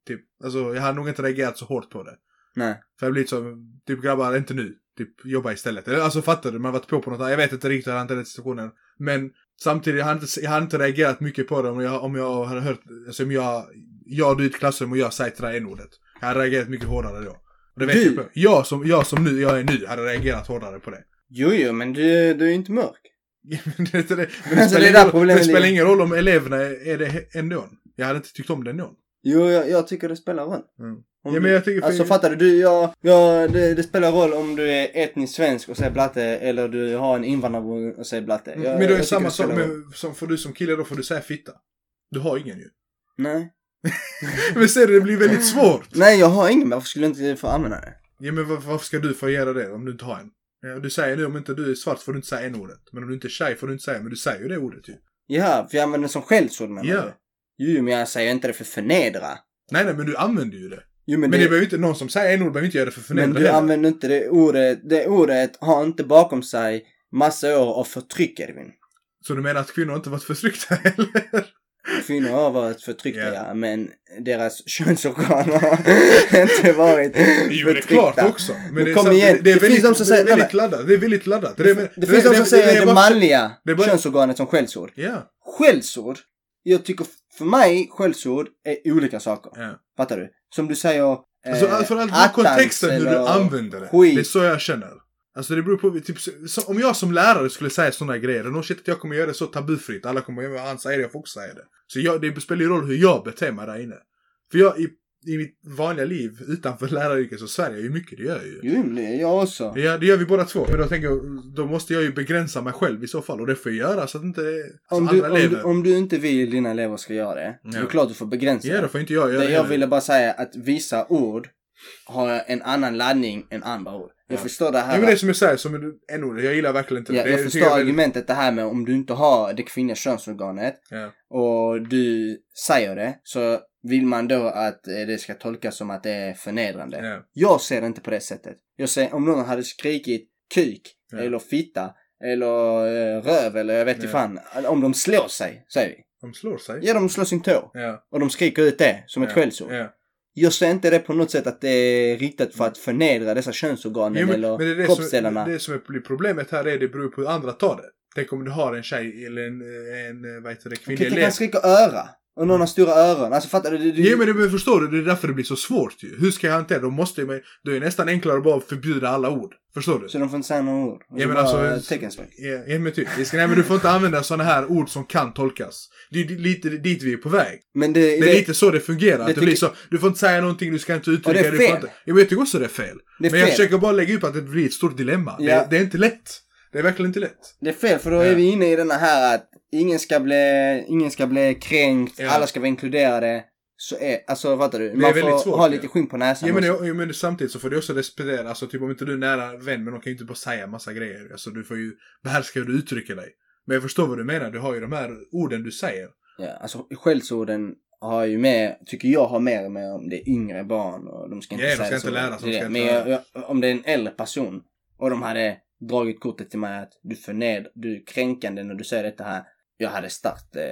typ, alltså jag hade nog inte reagerat så hårt på det. Nej. För jag blir lite så, typ grabbar, inte nu. Typ jobba istället. Eller alltså fattar du? Man har varit på på något. Jag vet inte riktigt hur jag hanterat situationen. Men samtidigt, jag hade inte, jag hade inte reagerat mycket på det om jag, om jag hade hört, alltså om jag, jag du i ett klassrum och jag säger till dig n-ordet. Jag hade reagerat mycket hårdare då. Det vet Du? jag, på. jag som, jag som nu, jag är nu, hade reagerat hårdare på det. Jo, jo, men du, du är inte mörk. det, det, det, Alltså, spelar, det är ingen roll, det spelar ingen roll om eleverna är, är det ändå. Jag hade inte tyckt om det ändå. Jo, jag, jag tycker det spelar roll. Mm. Om Ja, men jag tycker- Alltså fattar du? du jag, jag, det, det spelar roll om du är etnisk svensk och säger blatte eller du har en invandrarbror och säger blatte. Jag, men då är samma sak, spelar som för du som kille då får du säga fitta. Du har ingen ju. Nej. Men ser du, det blir väldigt svårt. Nej, jag har ingen. Varför skulle jag inte få använda det? Ja men var, varför ska du få göra det om du inte har en? Du säger nu om inte du är svart får du inte säga en ordet. Men om du inte är tjej får du inte säga, men du säger ju det ordet ju. Ja, för jag använder det som skällsord menar Ja. du? Jo, men jag säger inte det för förnedra. Nej nej men du använder ju det. Jo, Men, men, det, det, behöver inte, någon som säger en ord behöver inte göra det för men förnedra du heller. använder inte det ordet. Det ordet har inte bakom sig massa år av förtryck, Edvin. Så du menar att kvinnor inte varit förtryckta eller? Kvinnor har varit förtryckta, Ja. ja, men deras könsorgan har inte varit Jo det är förtryckta. klart också. Men det är kom igen, det, är det finns väldigt, de som det är säger- väldigt laddat. Det är väldigt laddat. Det, är- det finns de som säger det manliga det bara- könsorganet som skällsord. Ja. Skällsord, jag tycker för mig skällsord är olika saker. ja. Fattar du? Som du säger eh, Alltså, för allt attans kontexten hur du använder det. skit. Det är så jag känner. Alltså det beror på, typ, så, om jag som lärare skulle säga sådana grejer, då shit att jag kommer göra det så tabufritt. Alla kommer göra han säger det, jag får också säga det. Så jag, det spelar ju roll hur jag beter mig där inne. För jag, i, i mitt vanliga liv utanför läraryrket så svär jag ju mycket, det gör jag ju. Jo, men det är jag också. Ja, det gör vi båda två. Men då tänker jag, då måste jag ju begränsa mig själv i så fall. Och det får jag göra så att inte Om du, andra om, du, elever... om du inte vill dina elever ska göra det, så är det Ja. klart du får begränsa Ja, då det. får inte jag göra Det det jag heller. ville bara säga att vissa ord har en annan laddning än andra ord. Jag Ja. förstår det här. Ja men det är som jag säger, som en jag gillar verkligen inte Ja, det. jag förstår är väldigt- argumentet det här med om du inte har det kvinnliga könsorganet Ja. och du säger det så vill man då att eh, det ska tolkas som att det är förnedrande. Ja. Jag ser det inte på det sättet. Jag ser om någon hade skrikit kuk Ja. eller fitta eller eh, röv eller jag vet inte Ja. fan. Om de slår sig, säger vi. De slår sig. Ja, de slår sin tå. Ja. Och de skriker ut det som ett ja. skällsord. Ja. Jag ser inte det på något sätt att det är riktat för att förnedra dessa könsorganen Jo, men, eller men det, är det, som, kroppsdelarna. det som blir problemet här är det beror på hur andra tar det. Tänk om du har en tjej eller en, en vad heter det, kvinnlig tänk elev. han skriker öra. Och någon har stora öron. Alltså fattar du? du, du Ja men, det, men förstår du, det är därför det blir så svårt ju. Hur ska jag hantera det? Då måste jag, då är det nästan enklare att bara förbjuda alla ord. Förstår du? Så de får inte säga några ord. Ja, men alltså- teckenspråk. Ja, ja men typ. Det Nej men du får inte använda sådana här ord som kan tolkas. Det är lite dit vi är på väg. Men det, Det är lite så det fungerar. det Det, blir så, du får inte säga någonting, du ska inte uttrycka Och det är du får fel. Inte, ja, men jag tycker också det är fel. Det är men jag fel. försöker bara lägga upp att det blir ett stort dilemma. Ja. Det, det är inte lätt. Det är verkligen inte lätt. Det är fel för då Ja. är vi inne i den här att ingen ska bli, ingen ska bli kränkt, Ja. alla ska vara inkluderade. Så är, alltså fattar du? Man får svårt, ha ja. lite skinn på näsan Ja men, också. ja, men samtidigt så får du också respektera, alltså typ om inte du är nära vän, men de kan ju inte bara säga massa grejer. Alltså du får ju behärska hur du uttrycker dig. Men jag förstår vad du menar, du har ju de här orden du säger. Ja, alltså skällsorden har ju mer, tycker jag har mer med om det är yngre barn och de ska inte Ja, de säga ska det inte lära sig, Det de ska Men jag, jag, om det är en äldre person och de hade dragit kortet till mig att du förned, du är kränkande när du säger detta här. Jag hade starkt, eh,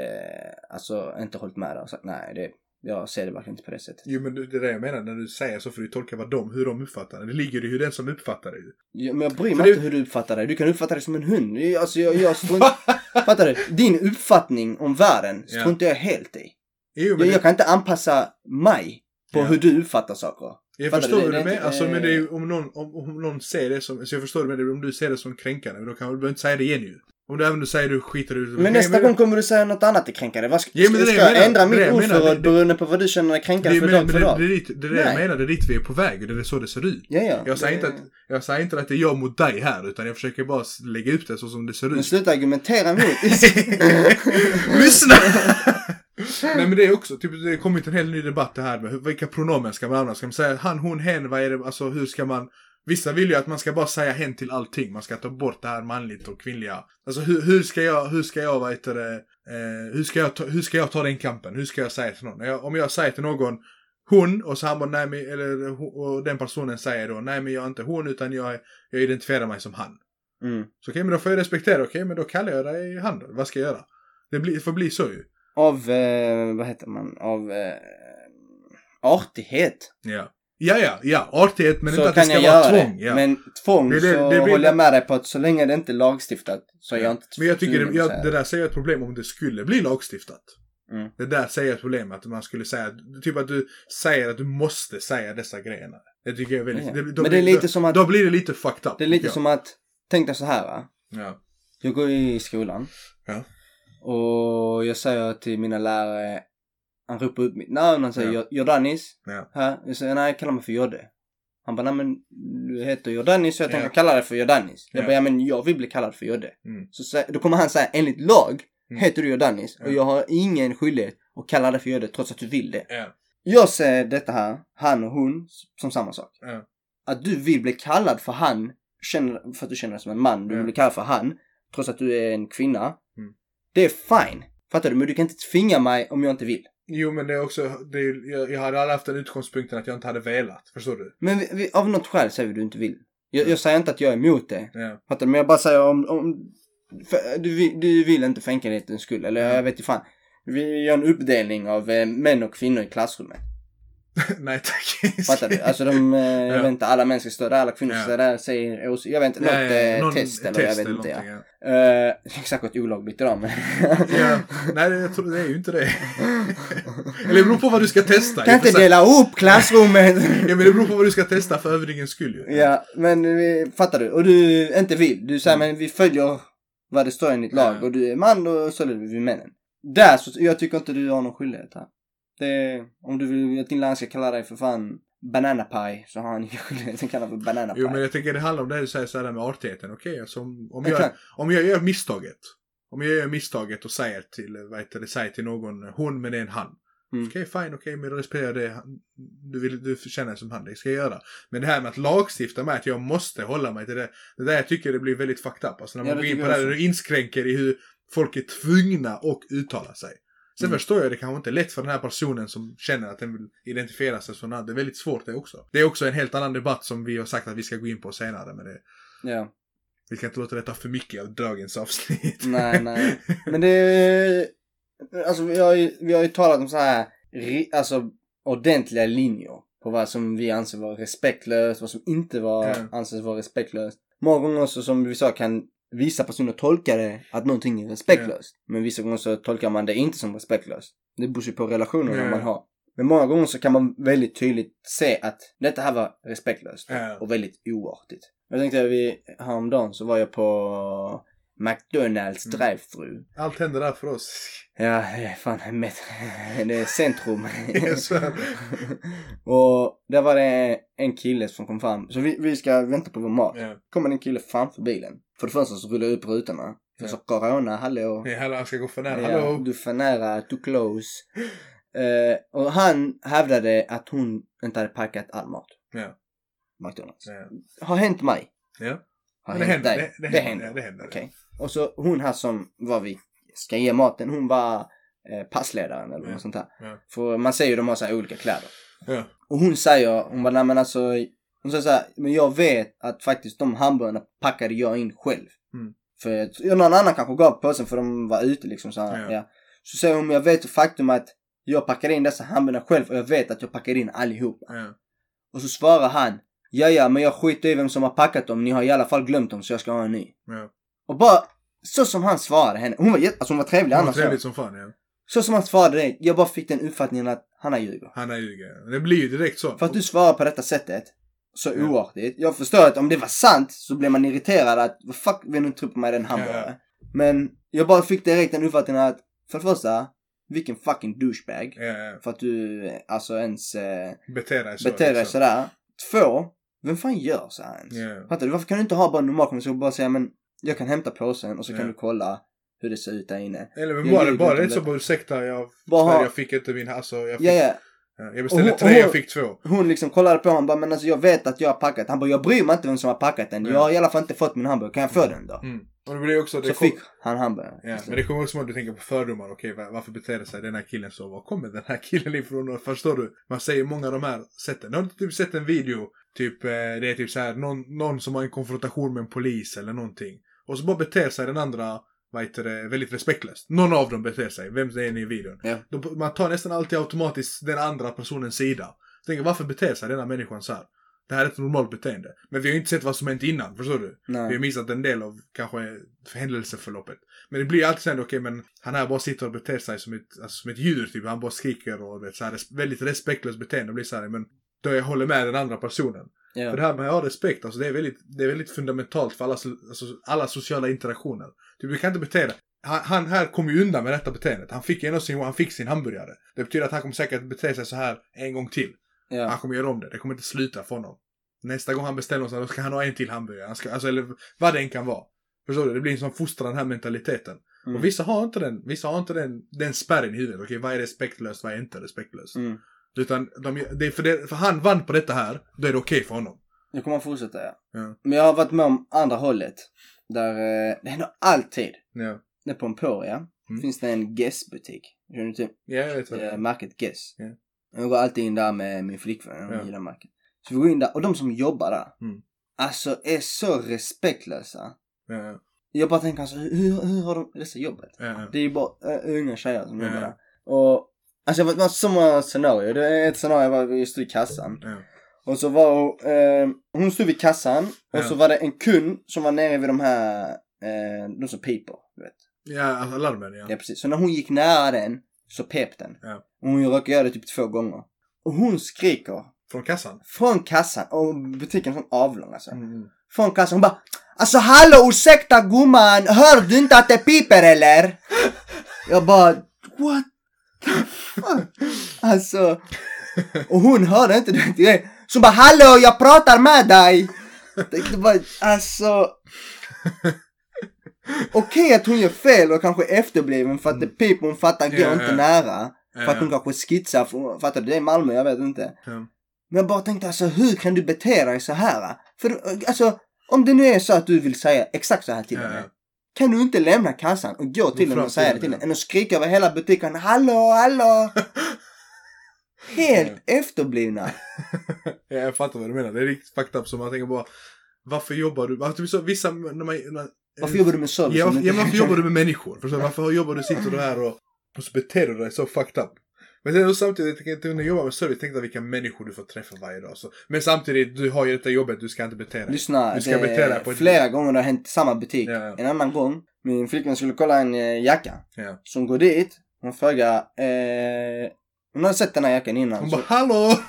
alltså inte hållit med där och sagt nej det, jag ser det verkligen inte på det sättet. Jo men det det är det jag menar, när du säger så får du tolka vad de, hur de uppfattar det. Det ligger i hur den som uppfattar det. Ja, men jag bryr mig det- inte hur du uppfattar det. Du kan uppfatta det som en hund. Det Alltså jag, jag strunt... Fattar du? Din uppfattning om världen Ja. struntar jag helt i. Jo men Jag, det, jag kan inte anpassa mig på Ja. hur du uppfattar saker. jag fattar förstår du? Det- du det inte- Alltså men det är ju om någon, om, om någon ser det som, så jag förstår det men om du ser det som kränkande, men då kan du inte säga det igen ju. Om du även du säger du skiter ut. Men nästa gång kommer du säga något annat är kränkande. Vad ska, Ja, men det ska det jag ändra Det mitt det ordförråd Det- beroende på vad du känner är kränkande det, för men, dag men för det, dag? det, det är det jag menar, det är dit vi är på väg det är så det ser ut. Ja, ja. Jag säger, Det- inte att, jag säger inte att det är jag mot dig här, utan jag försöker bara lägga upp det så som det ser Men ut. sluta argumentera emot. Lyssna! Nej men det är också, typ, det har kommit en hel ny debatt det här med hur- vilka pronomen ska man använda. Ska man säga han, hon, hen, vad är det, alltså hur ska man Vissa vill ju att man ska bara säga hen till allting. Man ska ta bort det här manligt och kvinnliga. Alltså hur, hur ska jag, hur ska jag, vad heter det, eh, hur, ska jag ta, hur ska jag ta den kampen? Hur ska jag säga till någon? Jag, om jag säger till någon hon och så han bara nej men, eller och den personen säger då nej men jag är inte hon utan jag, jag identifierar mig som han. Mm. Så okej men då får jag respektera, okej men då kallar jag dig han då. Vad ska jag göra? Det blir, får bli så ju. Av, eh, vad heter man, av eh, artighet. Ja. Ja, ja, ja. Artighet men så inte att det ska vara tvång. det. Ja. Men tvång Det det- så det håller jag med dig på att så länge det inte är lagstiftat så är jag Ja. inte Men jag tycker det, jag, det där jag ett problem om det skulle bli lagstiftat. Mm. Det där jag ett problem att man skulle säga, typ att du säger att du måste säga dessa grejerna. Det tycker jag är väldigt, Ja. då, Men det är lite då, som att- Då blir det lite fucked up. Det är lite som att, tänk dig så här va. Ja. Jag går i skolan. Ja. Och jag säger till mina lärare, han ropar upp mitt namn, han säger Ja. ja. Jordanis. Ja. Här. Jag säger nej, kalla mig för Jodde. Han bara, nej men du heter Jordanis så jag Ja. tänker kalla dig för Jordanis. Jag Ja. bara, ja men jag vill bli kallad för Jodde. Mm. Så då kommer han säga, enligt lag Mm. heter du Jordanis. Ja. Och jag har ingen skyldighet att kalla dig för Jodde trots att du vill det. Ja. Jag ser detta här, han och hon, som samma sak. Ja. Att du vill bli kallad för han, för att du känner dig som en man, du Ja. vill bli kallad för han, trots att du är en kvinna. Mm. Det är fine. Fattar du? Men du kan inte tvinga mig om jag inte vill. Jo men det är också, det är, jag, jag hade aldrig haft den utgångspunkten att jag inte hade velat. Förstår du? Men vi, vi, av något skäl säger du inte vill. Jag, jag säger inte att jag är emot det. Ja. Fattar du? Men jag bara säger om, om för, du, vill- du vill inte för enkelhetens skull. Eller jag vet inte fan. Vi gör en uppdelning av eh, män och kvinnor i klassrummet. Nej tack. Fattar du? Alltså de, eh, jag Ja. vet inte, alla män ska stå där, alla kvinnor ska stå där, säger ås- jag vet inte, något eh, någon test eller jag vet inte. Ja. ja. Uh, säkert olagligt idag men. Ja, nej jag tror, det är ju inte det. Eller det beror på vad du ska testa. kan och inte dela upp klassrummet! Ja men det beror på vad du ska testa för övningens skull ju. ja, men eh, fattar du? Och du inte vill. Du säger Mm. men vi följer vad det står i ditt lag och du är man då följer vi männen. Där så, jag tycker inte du har någon skyldighet här. Det, om du vill att din lärare ska kalla dig för fan bananapaj så har han ingen skyldighet att kalla för bananapaj. Jo men jag tänker det handlar om det du säger sådär med artigheten. Okej, alltså, om, om, Ja, jag, om jag gör misstaget. Om jag gör misstaget och säger till, vad heter det, säger till någon hon men det är en han. Mm. Okej fine, okej men då respekterar jag det. Du, vill, du känner dig som han, det ska jag göra. Men det här med att lagstifta med att jag måste hålla mig till det. Det där jag tycker det blir väldigt fucked up. Alltså när Ja, man det går in tycker på det jag här, du inskränker i hur folk är tvungna att uttala sig. Sen Mm. förstår jag det kanske inte är lätt för den här personen som känner att den vill identifiera sig som. Det är väldigt svårt det också. Det är också en helt annan debatt som vi har sagt att vi ska gå in på senare. Men det, Ja. vi ska inte låta det ta för mycket av dagens avsnitt. Nej, nej. Men det är, alltså vi har ju, vi har ju talat om så här, alltså ordentliga linjer på vad som vi anser vara respektlöst, vad som inte var, Ja. anses vara respektlöst. Många gånger också som vi sa kan vissa personer tolka det att någonting är respektlöst. Men vissa gånger så tolkar man det inte som respektlöst. Det beror ju på relationerna Ja. man har. Men många gånger så kan man väldigt tydligt se att detta här var respektlöst Ja. och väldigt oartigt. Jag tänkte att vi, häromdagen så var jag på McDonalds Mm. drive-thru. Allt händer där för oss. Ja, fan met- det är centrum. Yes. och där var det en kille som kom fram. Så vi, vi ska vänta på vår mat. Ja. kommer en kille framför bilen. För det första så rullar jag upp rutorna. För Ja. så corona, hallå. Nej, hallå, jag ska gå för nära. Ja, Hallå. du för nära, too close. Eh, och han hävdade att hon inte hade packat all mat. Ja. McDonalds. Ja. Har hänt mig. Ja. Har det hänt händer. dig. Det, det, händer. Ja, det händer. Okej. Och så hon här som var vi ska ge maten, hon var eh, passledaren eller Ja. något sånt. Ja. För man ser ju de har så här olika kläder. Ja. Och hon säger, hon bara, nej men alltså, hon säger så här, men jag vet att faktiskt de hamburgarna packade jag in själv. Mm. För någon annan kanske gav påsen för de var ute liksom så här, Ja. ja. Så säger hon, jag vet faktum att Jag packade in dessa hamburgare själv och jag vet att jag packade in allihopa. Ja. Och så svarar han. Ja, ja, men jag skiter i vem som har packat dem. Ni har i alla fall glömt dem så jag ska ha en ny. Ja. Och bara så som han svarade henne. Hon var, alltså hon var trevlig Det var annars. trevligt som fan ja. Så som han svarade det. Jag bara fick den uppfattningen att han har ljuger. Han är ljuger. Det blir ju direkt så. För att du svarar på detta sättet. Så Ja. oartigt. Jag förstår att om det var sant så blev man irriterad att vad fuck vill du inte på mig den hamburgare. Men jag bara fick direkt den uppfattningen att för det första, vilken fucking douchebag. Ja, ja. För att du alltså ens eh, Beter dig så. beter dig liksom. sådär. Två, vem fan gör så här ens? Ja. Fattar du? Varför kan du inte ha bara en normal konversation och bara säga men jag kan hämta påsen och så kan Ja. du kolla hur det ser ut där inne. Eller men bara, bara om så bara ursäkta jag, Bara jag fick inte min, alltså jag fick, Ja, ja. Ja, jag beställde Och- tre, och- jag fick två. Hon liksom kollade på honom bara men alltså jag vet att jag har packat. Han bara jag bryr mig inte vem som har packat den. Ja. Jag har i alla fall inte fått min hamburgare. Kan jag få den då? Mm. Och det blir också, det Så kom, fick han hamburgaren. ja, men det kommer också att du tänker på fördomar, okej va- varför beter sig den här killen så? Var kommer den här killen ifrån? Förstår du? Man säger många av de här sätten. Har du typ sett en video, typ eh, det är typ så här någon, någon som har en konfrontation med en polis eller någonting. Och så bara beter sig den andra, vad heter det, väldigt respektlöst. Någon av dem beter sig, vem det är ni i videon. Ja. Man tar nästan alltid automatiskt den andra personens sida. Tänker varför beter sig denna människan så här? Det här är ett normalt beteende. Men vi har ju inte sett vad som hänt innan, förstår du? Vi har Nej. missat en del av kanske händelseförloppet. Men det blir alltid så här, okej men han här bara sitter och beter sig som ett, alltså, som ett djur typ. Han bara skriker och är så här, väldigt respektlöst beteende. Det blir så här, men då jag håller med den andra personen. Ja. För det här med att ha respekt, alltså det är väldigt, det är väldigt fundamentalt för alla, alltså, alla sociala interaktioner. Typ, du kan inte bete dig. Han, han här kommer ju undan med detta beteendet. Han fick ändå sin, han fick sin hamburgare. Det betyder att han kommer säkert bete sig så här en gång till. Han Ja. kommer göra om det. Det kommer inte sluta för honom. Nästa gång han beställer något så då ska han ha en till hamburgare. Han ska, alltså, eller vad det än kan vara. Förstår du? Det blir en sån fostran, den här mentaliteten. Mm. Och vissa har inte den, vissa har inte den, den spärren i huvudet. Okej, vad är respektlöst, vad är inte respektlöst? Mm. Utan, de, det för, det, för han vann på detta här, då är det okej för honom. Jag kommer att fortsätta ja. Ja. Men jag har varit med om andra hållet. Där eh, det händer alltid. Ja. Där på Emporia Mm. finns det en Guess-butik. Känner du till? Ja, jag vet vad det Eh, är. märket Guess. Ja. Jag går alltid in där med min flickvän. Hon Ja. gillar märket. Så vi går in där och de som jobbar där. Mm. Alltså är så respektlösa. Ja, ja, Jag bara tänker alltså hur, hur har de dessa jobbet? ja. Det är ju bara äh, unga tjejer som jobbar där. Och alltså det var så många scenarier. Det är ett scenario var vi stod i kassan. ja. Och så var hon, eh, hon stod vid kassan och Ja. så var det en kund som var nere vid de här, eh, de som piper. Du vet. Ja, alltså alarmen ja. Ja precis. Så när hon gick nära den så pep den. Ja. Och hon råkade göra det typ två gånger. Och hon skriker Från kassan. från kassan, och butiken är avlång alltså. Mm. Från kassan, hon bara Alltså hallå ursäkta gumman, hör du inte att det piper eller? Jag bara what Alltså. Och hon hörde inte det direkt. Så hon bara hallå jag pratar med dig. Det, det var alltså. Okej att hon gör fel och kanske är efterbliven för att det piper hon fattar går inte nära. För att hon kanske skitsar, för fattar du? Det är Malmö, jag vet inte. Men jag bara tänkte alltså hur kan du bete dig så här? För alltså om det nu är så att du vill säga exakt så här till henne. Kan du inte lämna kassan och gå till henne och säga det till henne? Än att skrika över hela butiken. Hallå, hallå! Helt efterblivna. ja, jag fattar vad du menar. Det är riktigt fucked up. Så man tänker bara, varför jobbar du? Alltså, typ så, vissa, när man, när, Varför jobbar du med service? Ja, varför, ja, varför jobbar du med människor? Förstår? Varför jobbar du, sitter du här och, och så beter du dig så fucked up? Men sen samtidigt, jag tänkte, när jag jobbar med service, tänkte jag vilka människor du får träffa varje dag. Så. Men samtidigt, du har ju detta jobbet, du ska inte bete dig. Lyssna, Du ska bete dig på ett flera gånger det har hänt i samma butik. Ja. En annan gång, min flickvän skulle kolla en eh, jacka. Ja. Så hon går dit, hon frågar, eh, hon hade sett den här jackan innan. Hon bara, hallå!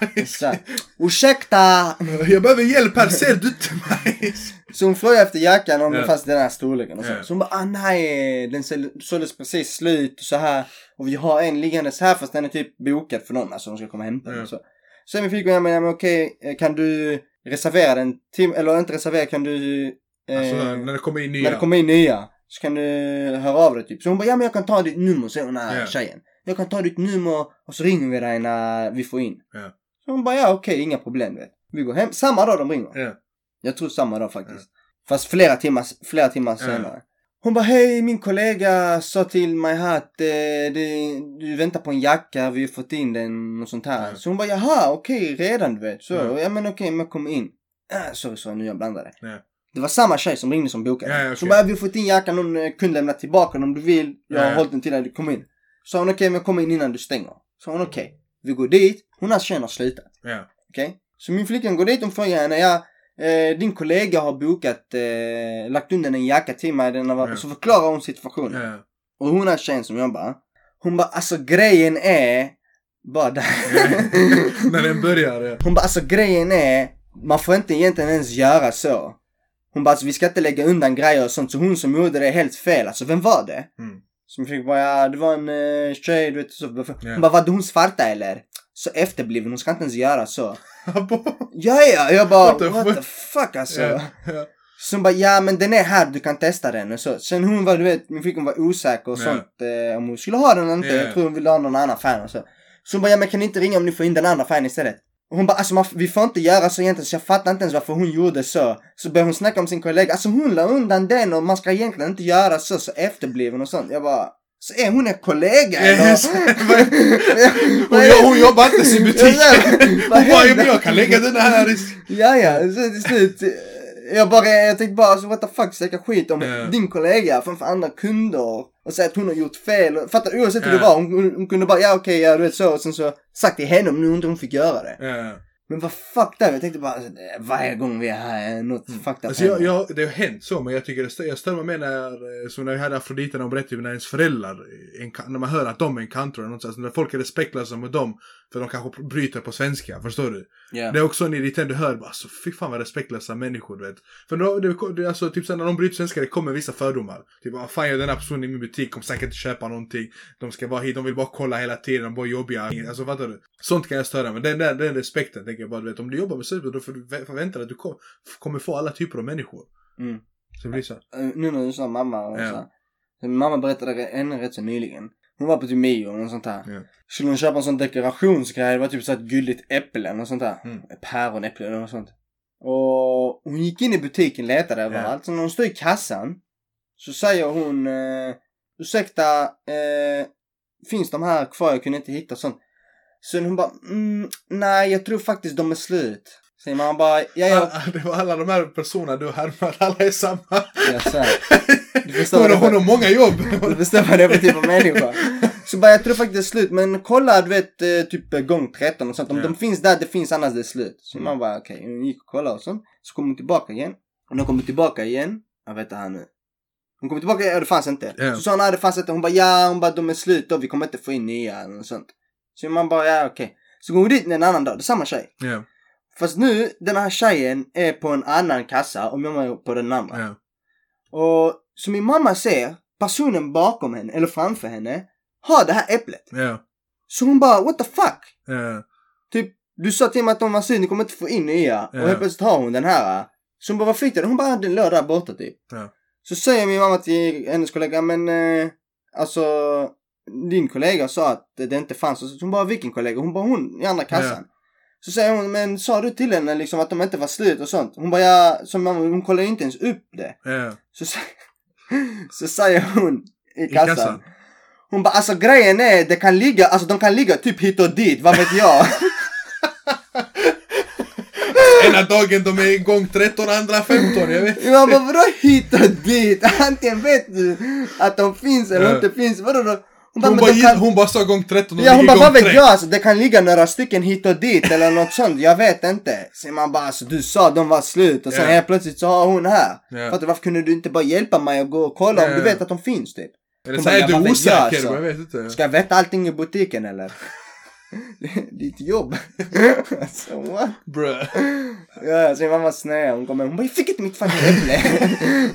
här, Ursäkta! jag behöver hjälp här, ser du inte mig? Så hon frågade efter jackan om Ja. det fanns den här storleken och så. Ja. Så hon bara, ah nej, den såldes precis slut och så här. Och vi har en liggandes här fast den är typ bokad för någon, alltså de ska komma och hämta den Ja. så. Så min flickvän, ja men, ja, men okej, eh, kan du reservera den eller inte reservera, kan du... Eh, Alltså, när det kommer in nya. när det kommer in nya. Så kan du höra av dig typ. Så hon bara, ja men jag kan ta ditt nummer, säger hon här Ja. tjejen. Jag kan ta ditt nummer och så ringer vi dig när vi får in. Ja. Så hon bara, ja okej, inga problem vet. Vi går hem, samma dag de ringer. Ja. Jag tror samma dag faktiskt. Fast flera timmar, flera timmar senare. Hon bara, hej min kollega sa till mig här att eh, det, du väntar på en jacka, vi har fått in den och sånt här. Ja. Så hon bara, jaha okej redan du vet. Så, Ja. men okej, men kom in. Äh, sorry, sorry, nu jag blandade. Ja. Det var samma tjej som ringde som bokade. Ja, okej. Så hon bara, vi har fått in jackan, någon eh, kunde lämna tillbaka den om du vill. Jag har ja. hållit den till dig, kom in. Så hon, okej men kom in innan du stänger. Så hon okej, vi går dit, hon har tjejen har slutat. Ja. Okej? Så min flickvän går dit och frågar henne, ja, eh, din kollega har bokat, eh, lagt undan en jacka till mig, den har, Ja. så förklarar hon situationen. Ja. Och hon är tjejen som jobbar. Hon bara, alltså grejen är, bara där. När den börjar, ja. Hon bara, alltså grejen är, man får inte egentligen ens göra så. Hon bara, alltså vi ska inte lägga undan grejer och sånt, så hon som gjorde det är helt fel. Alltså vem var det? Mm. Min flickvän bara, ja det var en uh, tjej, du vet så. Hon Ja. bara, var hon svarta eller? Så efterbliven, hon ska inte ens göra så. Ja, ja, jag bara, What what the the, fuck? alltså. Ja. Så hon bara, ja men den är här, du kan testa den och så. Sen hon var, du vet, min flickvän var osäker och Ja. sånt. Eh, om hon skulle ha den eller inte. Ja. Jag tror hon ville ha någon annan fan och så. Så hon bara, ja men kan ni inte ringa om ni får in den andra fan istället? Och hon bara, alltså man, vi får inte göra så egentligen så jag fattar inte ens varför hon gjorde så. Så började hon snacka om sin kollega, alltså hon la undan den och man ska egentligen inte göra så, så efterbliven och sånt. Jag bara, så är hon en kollega eller? Yes. Hon, hon jobbar inte i sin butik. Hon bara, men jag kan lägga den här. Ja, ja, så till slut. Jag bara, jag tänkte bara, alltså what the fuck, snacka skit om Ja. din kollega framför andra kunder. Och säga att hon har gjort fel. Fattar? Oavsett hur Ja. det var. Hon, hon, hon kunde bara, ja okej, ja du vet så. Och sen så sagt till henne om nu inte hon fick göra det. Ja. Men vad fuck där? Jag tänkte bara, alltså, varje gång vi är här, är något fucked up Alltså jag, jag, det har hänt så, men jag tycker det, stö- jag mig med när, eh, som när vi hade Afrodite, när hon berättade när ens föräldrar, eh, en, när man hör att de är en kantor eller något sånt, alltså när folk är respektlösa mot dem, för de kanske bryter på svenska, förstår du? Ja. Det är också en irriterande, du hör bara, alltså fy fan vad respektlösa människor, du vet. För då, det, det, alltså, typ så när de bryter svenska, det kommer vissa fördomar. Typ, vad fan gör den här personen i min butik, kommer säkert inte köpa någonting. De ska vara hit, de vill bara kolla hela tiden, de är bara jobbiga. Alltså fattar du? Sånt kan jag störa mig. Den, den, den respekten tänker jag bara, du vet, om du jobbar med service, då får du förvänta dig att du kom, kommer få alla typer av människor. Mm. Så det blir så. Eh, Nu när du sa mamma och Ja. så. så. Min mamma berättade ännu rätt så nyligen. Hon var på typ Mio och sånt här. Ja. Skulle hon köpa en sån dekorationsgrej, det var typ så ett gulligt äpple eller något sånt där. Mm. Päronäpple eller något sånt. Och hon gick in i butiken, letade överallt. Så när hon stod i kassan så säger hon eh, ursäkta, eh, finns de här kvar? Jag kunde inte hitta sånt. Så hon bara, mm, nej jag tror faktiskt de är slut. Säger man bara, ja ja. Det var alla de här personerna du härmar, alla är samma. Förstår Hon, har- hon har många jobb. Du förstår vad det för typ av människa. Så bara, jag tror faktiskt det är slut. Men kolla, du vet, eh, typ eh, gång 13 och sånt. Om Ja. de finns där, det finns annars det är slut. Så Mm. man bara, okej. Hon gick och kollade och sånt. Så kom hon tillbaka igen. Och när hon kommer tillbaka igen. Jag vet inte här nu. Hon kommer tillbaka, ja det fanns inte. Ja. Så sa hon, nej det fanns inte. Hon bara, ja, hon bara, de är slut då. Vi kommer inte få in nya eller något sånt. Så man bara, ja okej. Så går hon dit en annan dag, det är samma tjej. Ja, Fast nu, den här tjejen är på en annan kassa och mamma är på den andra. ja. Och så min mamma ser personen bakom henne, eller framför henne, har det här äpplet. Ja, Så hon bara, what the fuck? ja. Typ, du sa till mig att de var slut, ni kommer inte få in nya. Ja. Och helt plötsligt har hon den här. Så hon bara, vad fick du? Hon bara, den låg där borta typ. Så säger min mamma till hennes kollega, men eh, alltså din kollega sa att det inte fanns. Så hon bara, vilken kollega? Hon bara, hon i andra kassan. Så säger hon, men sa du till henne liksom att de inte var slut och sånt? Hon bara, ja, som mamma, hon kollar ju inte ens upp det. Så, så säger hon i I kassan. kassan. Hon bara alltså grejen är det kan ligga, alltså de kan ligga typ hit och dit, vad vet jag. Ena dagen de är igång 13, andra 15, jag vet. Jag bara vadå hit och dit? Antingen vet du att de finns eller Ja. inte finns. Vadå då? Hon bara, Hon bara, kan... hon bara sa gång 13 och Ja hon bara vad vet 3. jag alltså, det kan ligga några stycken hit och dit eller något sånt, jag vet inte. Så man bara alltså du sa de var slut och sen Ja. helt plötsligt så har hon här. Ja. Fattar varför kunde du inte bara hjälpa mig att gå och kolla om Ja. du vet att de finns typ? Eller så är du vet jag, osäker, alltså. jag vet inte. Ska jag veta allting i butiken eller? Ditt jobb. alltså what? Bruh. Ja, så min mamma snöade. Hon kom hem. Hon bara, jag fick inte mitt fucking äpple.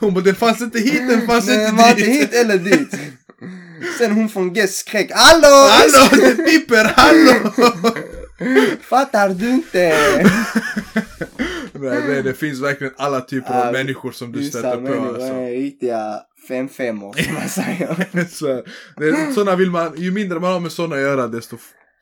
Hon bara, den fanns inte hit, den fanns Nej, inte var dit. inte hit eller dit. Sen hon från Gess skrek, hallå! Hallå, det piper, hallå! Fattar du inte? Nej, det, det finns verkligen alla typer av människor som du stöter på. Alltså. riktiga fem femmor som man säger. Så, det, såna vill man, ju mindre man har med såna att göra desto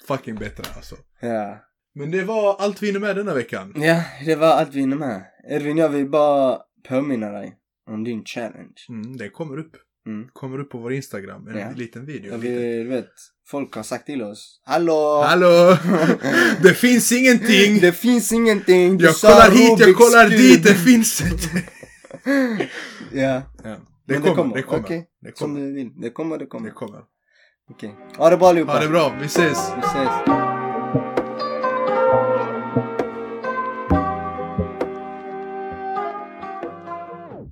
fucking bättre alltså. Ja. Men det var allt vi hinner med denna veckan. ja, det var allt vi hinner med. Edvin, jag vill bara påminna dig om din challenge. Mm, det kommer upp. Mm. Kommer upp på vår Instagram, en Ja. liten video. Vill, du vet, folk har sagt till oss. Hallå! Hallå! Det finns ingenting! Det finns ingenting. Du jag kollar hit, jag kollar kub. dit, det finns inte! Ja. Ja. Det, Men kommer, det kommer, Okej. det Som kommer. du vill. Det kommer, det kommer. Det kommer. Okej. Ha det bra allihopa. Ha det bra, vi ses! Vi ses.